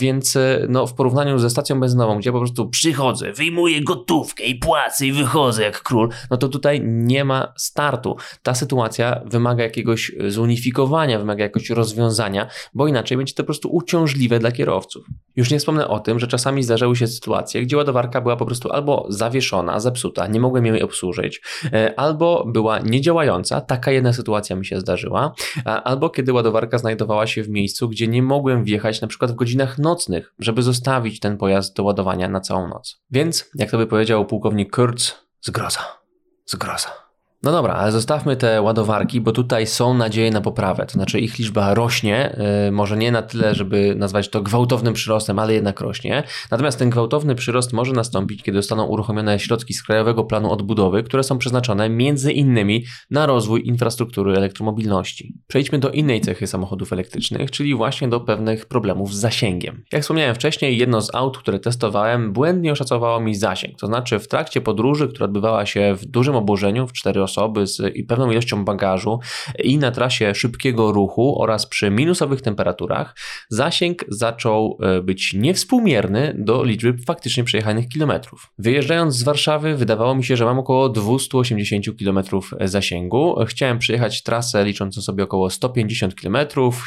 więc e, no, w porównaniu ze stacją benzynową, gdzie po prostu przychodzę, wyjmuję gotówkę i płacę i wychodzę jak król, no to tutaj nie ma startu. Ta sytuacja wymaga jakiegoś zunifikowania, wymaga jakiegoś rozwiązania, bo inaczej będzie to po prostu uciążliwe dla kierowców. Już nie wspomnę o tym, że czasami zdarzały się sytuacje, gdzie ładowarka była po prostu albo zawieszona, zepsuta, nie mogłem jej obsłużyć, e, albo była niedziałająca, taka jedna sytuacja mi się zdarzyła, albo kiedy ładowarka znajdowała się w miejscu, gdzie nie mogłem wjechać na przykład w godzinach nocnych, żeby zostawić ten pojazd do ładowania na całą noc. Więc, jak to by powiedział pułkownik Kurz, zgroza, zgroza. No dobra, ale zostawmy te ładowarki, bo tutaj są nadzieje na poprawę. To znaczy ich liczba rośnie, yy, może nie na tyle, żeby nazwać to gwałtownym przyrostem, ale jednak rośnie. Natomiast ten gwałtowny przyrost może nastąpić, kiedy zostaną uruchomione środki z Krajowego Planu Odbudowy, które są przeznaczone między innymi na rozwój infrastruktury elektromobilności. Przejdźmy do innej cechy samochodów elektrycznych, czyli właśnie do pewnych problemów z zasięgiem. Jak wspomniałem wcześniej, jedno z aut, które testowałem, błędnie oszacowało mi zasięg. To znaczy w trakcie podróży, która odbywała się w dużym obłożeniu, w 4 osoby z pewną ilością bagażu i na trasie szybkiego ruchu oraz przy minusowych temperaturach, zasięg zaczął e, być niewspółmierny do liczby faktycznie przejechanych kilometrów. Wyjeżdżając z Warszawy, wydawało mi się, że mam około 280 km zasięgu. Chciałem przejechać trasę liczącą sobie około 150 km.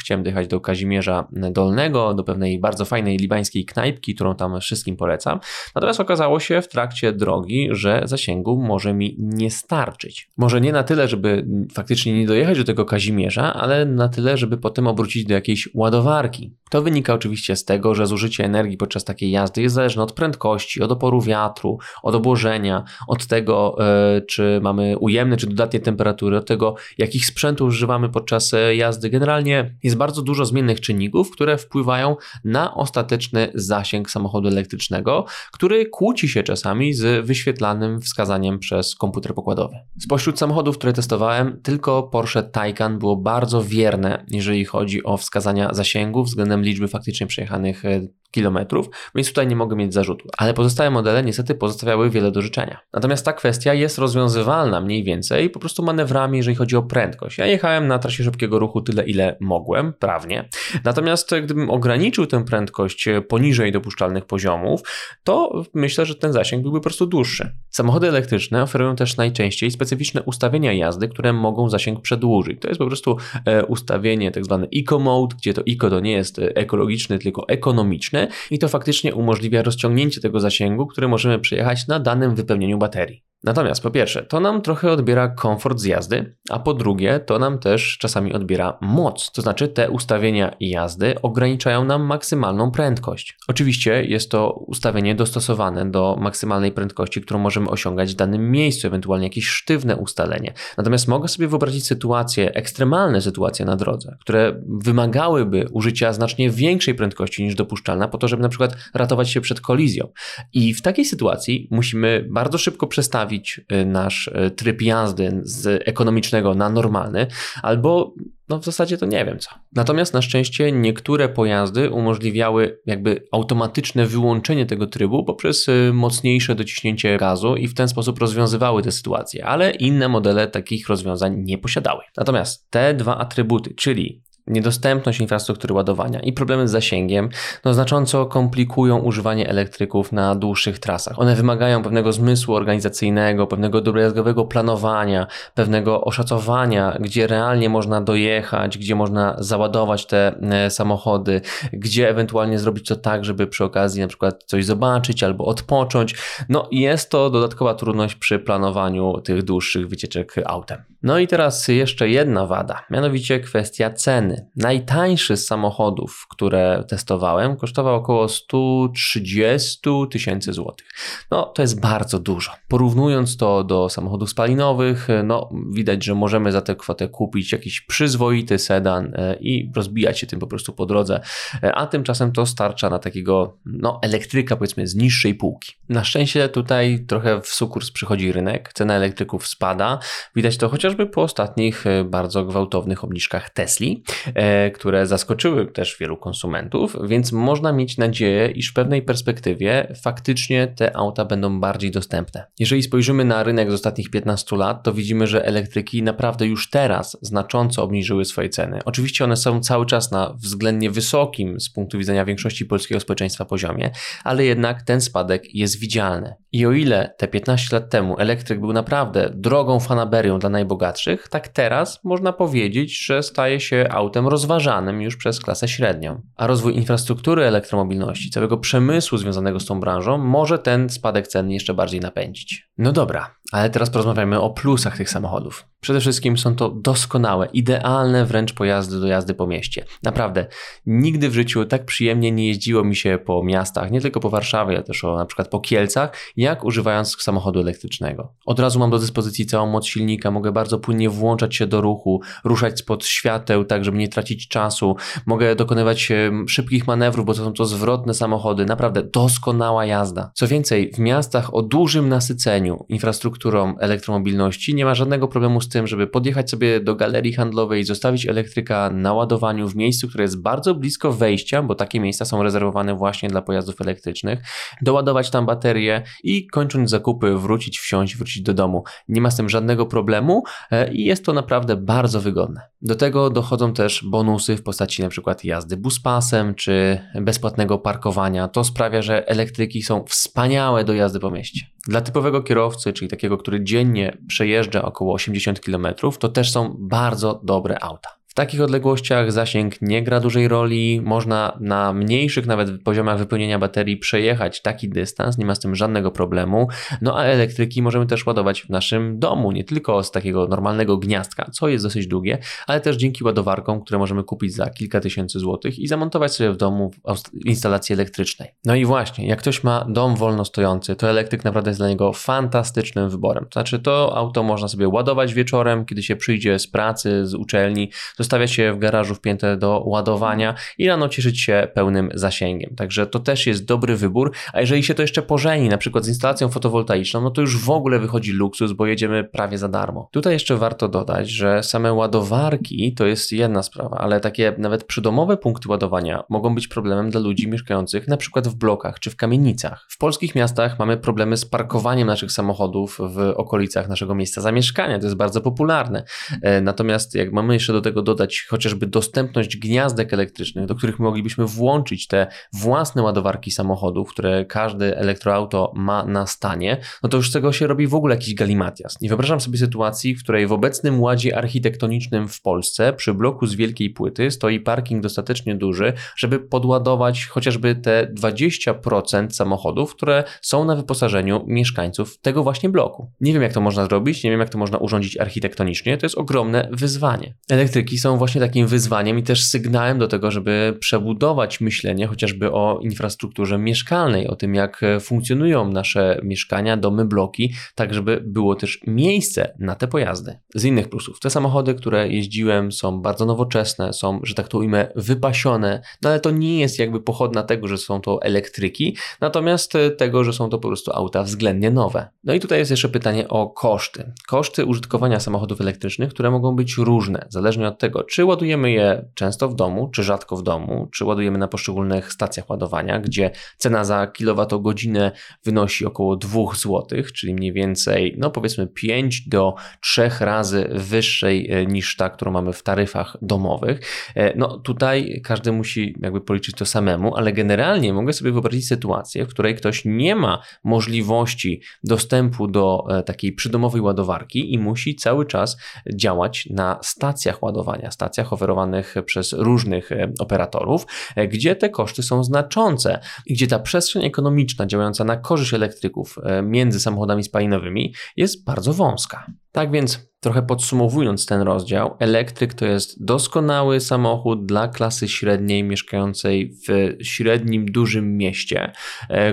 Chciałem dojechać do Kazimierza Dolnego, do pewnej bardzo fajnej libańskiej knajpki, którą tam wszystkim polecam. Natomiast okazało się w trakcie drogi, że zasięgu może mi nie starczyć. Może nie na tyle, żeby faktycznie nie dojechać do tego Kazimierza, ale na tyle, żeby potem obrócić do jakiejś ładowarki. To wynika oczywiście z tego, że zużycie energii podczas takiej jazdy jest zależne od prędkości, od oporu wiatru, od obłożenia, od tego, e, czy mamy ujemne, czy dodatnie temperatury, od tego, jakich sprzętów używamy podczas e, jazdy. Generalnie jest bardzo dużo zmiennych czynników, które wpływają na ostateczny zasięg samochodu elektrycznego, który kłóci się czasami z wyświetlanym wskazaniem przez komputer pokładowy. Spośród Wśród samochodów, które testowałem, tylko Porsche Taycan było bardzo wierne, jeżeli chodzi o wskazania zasięgu względem liczby faktycznie przejechanych e, kilometrów, więc tutaj nie mogę mieć zarzutu. Ale pozostałe modele niestety pozostawiały wiele do życzenia. Natomiast ta kwestia jest rozwiązywalna mniej więcej po prostu manewrami, jeżeli chodzi o prędkość. Ja jechałem na trasie szybkiego ruchu tyle, ile mogłem, prawnie. Natomiast gdybym ograniczył tę prędkość poniżej dopuszczalnych poziomów, to myślę, że ten zasięg byłby po prostu dłuższy. Samochody elektryczne oferują też najczęściej specyficzne ustawienia jazdy, które mogą zasięg przedłużyć. To jest po prostu e, ustawienie tak zwane eco mode, gdzie to eco to nie jest ekologiczny, tylko ekonomiczny i to faktycznie umożliwia rozciągnięcie tego zasięgu, który możemy przejechać na danym wypełnieniu baterii. Natomiast po pierwsze, to nam trochę odbiera komfort z jazdy, a po drugie, to nam też czasami odbiera moc. To znaczy, te ustawienia jazdy ograniczają nam maksymalną prędkość. Oczywiście jest to ustawienie dostosowane do maksymalnej prędkości, którą możemy osiągać w danym miejscu, ewentualnie jakieś sztywne ustalenie. Natomiast mogę sobie wyobrazić sytuacje, ekstremalne sytuacje na drodze, które wymagałyby użycia znacznie większej prędkości niż dopuszczalna, po to, żeby na przykład ratować się przed kolizją. I w takiej sytuacji musimy bardzo szybko przestawić Y, nasz y, tryb jazdy z ekonomicznego na normalny, albo no w zasadzie to nie wiem co. Natomiast na szczęście niektóre pojazdy umożliwiały jakby automatyczne wyłączenie tego trybu poprzez y, mocniejsze dociśnięcie gazu i w ten sposób rozwiązywały te sytuacje, ale inne modele takich rozwiązań nie posiadały. Natomiast te dwa atrybuty, czyli Niedostępność infrastruktury ładowania i problemy z zasięgiem no, znacząco komplikują używanie elektryków na dłuższych trasach. One wymagają pewnego zmysłu organizacyjnego, pewnego drobiazgowego planowania, pewnego oszacowania, gdzie realnie można dojechać, gdzie można załadować te e, samochody, gdzie ewentualnie zrobić to tak, żeby przy okazji na przykład coś zobaczyć albo odpocząć. No jest to dodatkowa trudność przy planowaniu tych dłuższych wycieczek autem. No i teraz jeszcze jedna wada, mianowicie kwestia ceny ceny. Najtańszy z samochodów, które testowałem, kosztował około 130 tysięcy złotych. No, to jest bardzo dużo. Porównując to do samochodów spalinowych, no, widać, że możemy za tę kwotę kupić jakiś przyzwoity sedan e, i rozbijać się tym po prostu po drodze, e, a tymczasem to starcza na takiego, no, elektryka powiedzmy z niższej półki. Na szczęście tutaj trochę w sukurs przychodzi rynek, cena elektryków spada. Widać to chociażby po ostatnich e, bardzo gwałtownych obniżkach Tesli. E, które zaskoczyły też wielu konsumentów, więc można mieć nadzieję, iż w pewnej perspektywie faktycznie te auta będą bardziej dostępne. Jeżeli spojrzymy na rynek z ostatnich 15 lat, to widzimy, że elektryki naprawdę już teraz znacząco obniżyły swoje ceny. Oczywiście one są cały czas na względnie wysokim z punktu widzenia większości polskiego społeczeństwa poziomie, ale jednak ten spadek jest widzialny. I o ile te 15 lat temu elektryk był naprawdę drogą fanaberią dla najbogatszych, tak teraz można powiedzieć, że staje się autem rozważanym już przez klasę średnią. A rozwój infrastruktury elektromobilności, całego przemysłu związanego z tą branżą może ten spadek cen jeszcze bardziej napędzić. No dobra, ale teraz porozmawiamy o plusach tych samochodów. Przede wszystkim są to doskonałe, idealne wręcz pojazdy do jazdy po mieście. Naprawdę, nigdy w życiu tak przyjemnie nie jeździło mi się po miastach, nie tylko po Warszawie, ale też o, na przykład po Kielcach, jak używając samochodu elektrycznego. Od razu mam do dyspozycji całą moc silnika, mogę bardzo płynnie włączać się do ruchu, ruszać spod świateł, tak żeby nie tracić czasu, mogę dokonywać szybkich manewrów, bo to są to zwrotne samochody, naprawdę doskonała jazda. Co więcej, w miastach o dużym nasyceniu infrastrukturą elektromobilności nie ma żadnego problemu z tym, żeby podjechać sobie do galerii handlowej i zostawić elektryka na ładowaniu w miejscu, które jest bardzo blisko wejścia, bo takie miejsca są rezerwowane właśnie dla pojazdów elektrycznych, doładować tam baterię i kończąc zakupy wrócić, wsiąść, wrócić do domu. Nie ma z tym żadnego problemu e, i jest to naprawdę bardzo wygodne. Do tego dochodzą też bonusy w postaci np. jazdy buspasem czy bezpłatnego parkowania. To sprawia, że elektryki są wspaniałe do jazdy po mieście. Dla typowego kierowcy, czyli takiego, który dziennie przejeżdża około 80 km, to też są bardzo dobre auta. W takich odległościach zasięg nie gra dużej roli, można na mniejszych nawet poziomach wypełnienia baterii przejechać taki dystans, nie ma z tym żadnego problemu. No a elektryki możemy też ładować w naszym domu, nie tylko z takiego normalnego gniazdka, co jest dosyć długie, ale też dzięki ładowarkom, które możemy kupić za kilka tysięcy złotych i zamontować sobie w domu w instalacji elektrycznej. No i właśnie, jak ktoś ma dom wolno stojący, to elektryk naprawdę jest dla niego fantastycznym wyborem. To znaczy to auto można sobie ładować wieczorem, kiedy się przyjdzie z pracy, z uczelni, zostawia się w garażu wpięte do ładowania i rano cieszyć się pełnym zasięgiem. Także to też jest dobry wybór, a jeżeli się to jeszcze pożeni, na przykład z instalacją fotowoltaiczną, no to już w ogóle wychodzi luksus, bo jedziemy prawie za darmo. Tutaj jeszcze warto dodać, że same ładowarki to jest jedna sprawa, ale takie nawet przydomowe punkty ładowania mogą być problemem dla ludzi mieszkających na przykład w blokach czy w kamienicach. W polskich miastach mamy problemy z parkowaniem naszych samochodów w okolicach naszego miejsca zamieszkania, to jest bardzo popularne. E, natomiast jak mamy jeszcze do tego do dodać chociażby dostępność gniazdek elektrycznych, do których moglibyśmy włączyć te własne ładowarki samochodów, które każde elektroauto ma na stanie, no to już z tego się robi w ogóle jakiś galimatias. Nie wyobrażam sobie sytuacji, w której w obecnym ładzie architektonicznym w Polsce przy bloku z wielkiej płyty stoi parking dostatecznie duży, żeby podładować chociażby te 20% samochodów, które są na wyposażeniu mieszkańców tego właśnie bloku. Nie wiem, jak to można zrobić, nie wiem, jak to można urządzić architektonicznie, to jest ogromne wyzwanie. Elektryki są właśnie takim wyzwaniem i też sygnałem do tego, żeby przebudować myślenie chociażby o infrastrukturze mieszkalnej, o tym, jak funkcjonują nasze mieszkania, domy, bloki, tak żeby było też miejsce na te pojazdy. Z innych plusów, te samochody, które jeździłem, są bardzo nowoczesne, są, że tak to ujmę, wypasione, no ale to nie jest jakby pochodna tego, że są to elektryki, natomiast tego, że są to po prostu auta względnie nowe. No i tutaj jest jeszcze pytanie o koszty. Koszty użytkowania samochodów elektrycznych, które mogą być różne, zależnie od tego, tego, czy ładujemy je często w domu, czy rzadko w domu, czy ładujemy na poszczególnych stacjach ładowania, gdzie cena za kilowatogodzinę wynosi około 2 zł, czyli mniej więcej, no powiedzmy 5 do 3 razy wyższej e, niż ta, którą mamy w taryfach domowych. E, no tutaj każdy musi jakby policzyć to samemu, ale generalnie mogę sobie wyobrazić sytuację, w której ktoś nie ma możliwości dostępu do e, takiej przydomowej ładowarki i musi cały czas działać na stacjach ładowania stacjach oferowanych przez różnych e, operatorów, e, gdzie te koszty są znaczące i gdzie ta przestrzeń ekonomiczna działająca na korzyść elektryków e, między samochodami spalinowymi jest bardzo wąska. Tak więc, trochę podsumowując ten rozdział, elektryk to jest doskonały samochód dla klasy średniej mieszkającej w średnim, dużym mieście,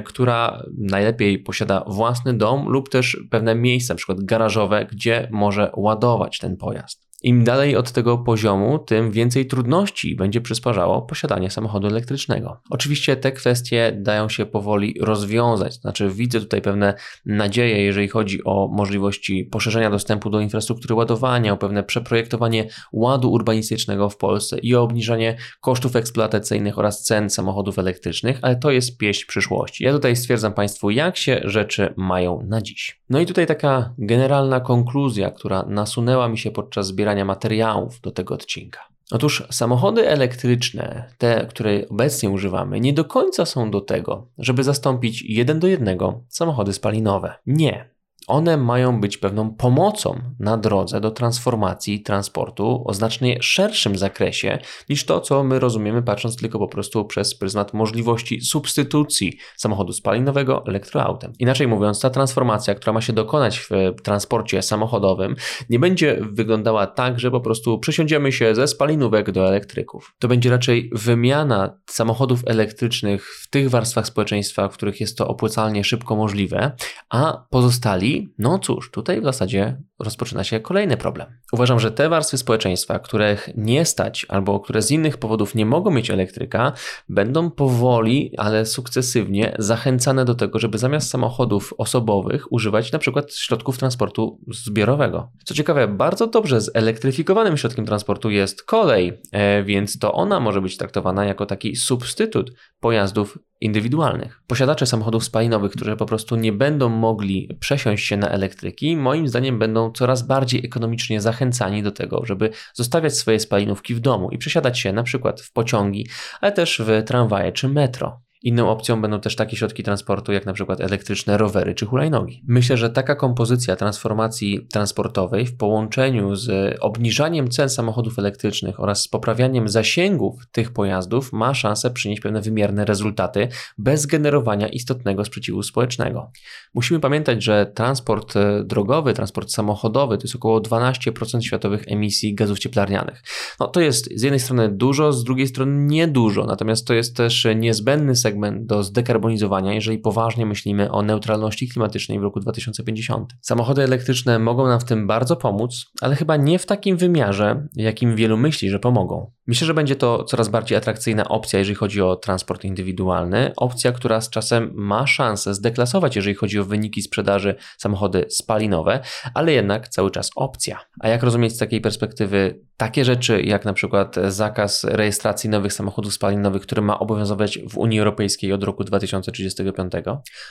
która najlepiej posiada własny dom lub też pewne miejsca, np. garażowe, gdzie może ładować ten pojazd. Im dalej od tego poziomu, tym więcej trudności będzie przysparzało posiadanie samochodu elektrycznego. Oczywiście te kwestie dają się powoli rozwiązać, znaczy widzę tutaj pewne nadzieje, jeżeli chodzi o możliwości poszerzenia dostępu do infrastruktury ładowania, o pewne przeprojektowanie ładu urbanistycznego w Polsce i o obniżenie kosztów eksploatacyjnych oraz cen samochodów elektrycznych, ale to jest pieśń przyszłości. Ja tutaj stwierdzam Państwu, jak się rzeczy mają na dziś. No i tutaj taka generalna konkluzja, która nasunęła mi się podczas zbierania materiałów do tego odcinka. Otóż samochody elektryczne, te, które obecnie używamy, nie do końca są do tego, żeby zastąpić jeden do jednego samochody spalinowe. Nie. One mają być pewną pomocą na drodze do transformacji transportu o znacznie szerszym zakresie niż to, co my rozumiemy, patrząc tylko po prostu przez pryzmat możliwości substytucji samochodu spalinowego elektroautem. Inaczej mówiąc, ta transformacja, która ma się dokonać w transporcie samochodowym, nie będzie wyglądała tak, że po prostu przesiądziemy się ze spalinówek do elektryków. To będzie raczej wymiana samochodów elektrycznych w tych warstwach społeczeństwa, w których jest to opłacalnie szybko możliwe, a pozostali no cóż, tutaj w zasadzie rozpoczyna się kolejny problem. Uważam, że te warstwy społeczeństwa, których nie stać albo które z innych powodów nie mogą mieć elektryka, będą powoli, ale sukcesywnie zachęcane do tego, żeby zamiast samochodów osobowych używać na przykład środków transportu zbiorowego. Co ciekawe, bardzo dobrze zelektryfikowanym środkiem transportu jest kolej, e, więc to ona może być traktowana jako taki substytut pojazdów indywidualnych. Posiadacze samochodów spalinowych, którzy po prostu nie będą mogli przesiąść się na elektryki, moim zdaniem będą coraz bardziej ekonomicznie zachęcani do tego, żeby zostawiać swoje spalinówki w domu i przesiadać się na przykład w pociągi, ale też w tramwaje czy metro. Inną opcją będą też takie środki transportu, jak na przykład elektryczne rowery czy hulajnogi. Myślę, że taka kompozycja transformacji transportowej w połączeniu z obniżaniem cen samochodów elektrycznych oraz z poprawianiem zasięgów tych pojazdów ma szansę przynieść pewne wymierne rezultaty bez generowania istotnego sprzeciwu społecznego. Musimy pamiętać, że transport e, drogowy, transport samochodowy to jest około 12% światowych emisji gazów cieplarnianych. No, to jest z jednej strony dużo, z drugiej strony niedużo, natomiast to jest też niezbędny segment segment do zdekarbonizowania, jeżeli poważnie myślimy o neutralności klimatycznej w roku 2050. Samochody elektryczne mogą nam w tym bardzo pomóc, ale chyba nie w takim wymiarze, jakim wielu myśli, że pomogą. Myślę, że będzie to coraz bardziej atrakcyjna opcja, jeżeli chodzi o transport indywidualny. Opcja, która z czasem ma szansę zdeklasować, jeżeli chodzi o wyniki sprzedaży samochody spalinowe, ale jednak cały czas opcja. A jak rozumieć z takiej perspektywy takie rzeczy, jak na przykład zakaz rejestracji nowych samochodów spalinowych, który ma obowiązywać w Unii Europejskiej od roku 2035?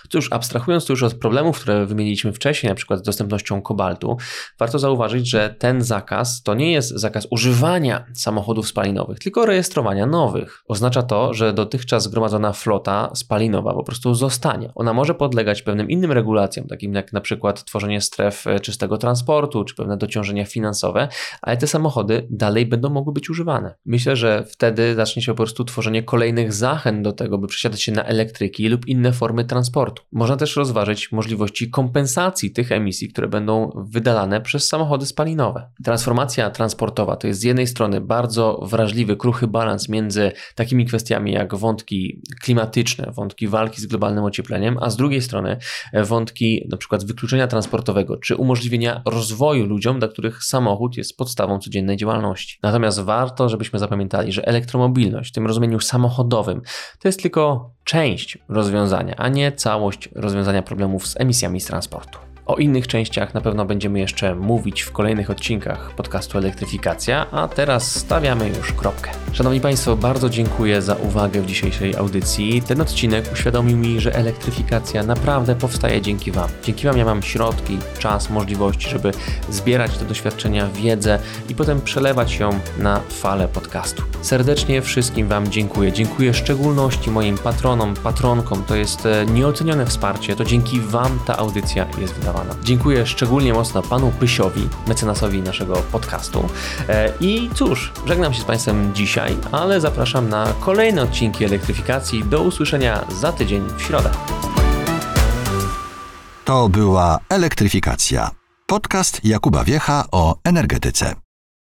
Cóż, abstrahując już od problemów, które wymieniliśmy wcześniej, na przykład z dostępnością kobaltu, warto zauważyć, że ten zakaz to nie jest zakaz używania samochodów spalinowych, spalinowych, tylko rejestrowania nowych. Oznacza to, że dotychczas zgromadzona flota spalinowa po prostu zostanie. Ona może podlegać pewnym innym regulacjom, takim jak na przykład tworzenie stref e, czystego transportu, czy pewne dociążenia finansowe, ale te samochody dalej będą mogły być używane. Myślę, że wtedy zacznie się po prostu tworzenie kolejnych zachęt do tego, by przesiadać się na elektryki lub inne formy transportu. Można też rozważyć możliwości kompensacji tych emisji, które będą wydalane przez samochody spalinowe. Transformacja transportowa to jest z jednej strony bardzo wrażliwy, kruchy balans między takimi kwestiami jak wątki klimatyczne, wątki walki z globalnym ociepleniem, a z drugiej strony wątki na przykład wykluczenia transportowego, czy umożliwienia rozwoju ludziom, dla których samochód jest podstawą codziennej działalności. Natomiast warto, żebyśmy zapamiętali, że elektromobilność w tym rozumieniu samochodowym to jest tylko część rozwiązania, a nie całość rozwiązania problemów z emisjami z transportu. O innych częściach na pewno będziemy jeszcze mówić w kolejnych odcinkach podcastu Elektryfikacja, a teraz stawiamy już kropkę. Szanowni Państwo, bardzo dziękuję za uwagę w dzisiejszej audycji. Ten odcinek uświadomił mi, że elektryfikacja naprawdę powstaje dzięki Wam. Dzięki Wam ja mam środki, czas, możliwości, żeby zbierać te doświadczenia, wiedzę i potem przelewać ją na falę podcastu. Serdecznie wszystkim Wam dziękuję. Dziękuję w szczególności moim patronom, patronkom. To jest e, nieocenione wsparcie. To dzięki Wam ta audycja jest wydawana. Dziękuję szczególnie mocno panu Pysiowi, mecenasowi naszego podcastu. E, I cóż, żegnam się z Państwem dzisiaj, ale zapraszam na kolejne odcinki elektryfikacji. Do usłyszenia za tydzień w środę. To była elektryfikacja. Podcast Jakuba Wiecha o energetyce.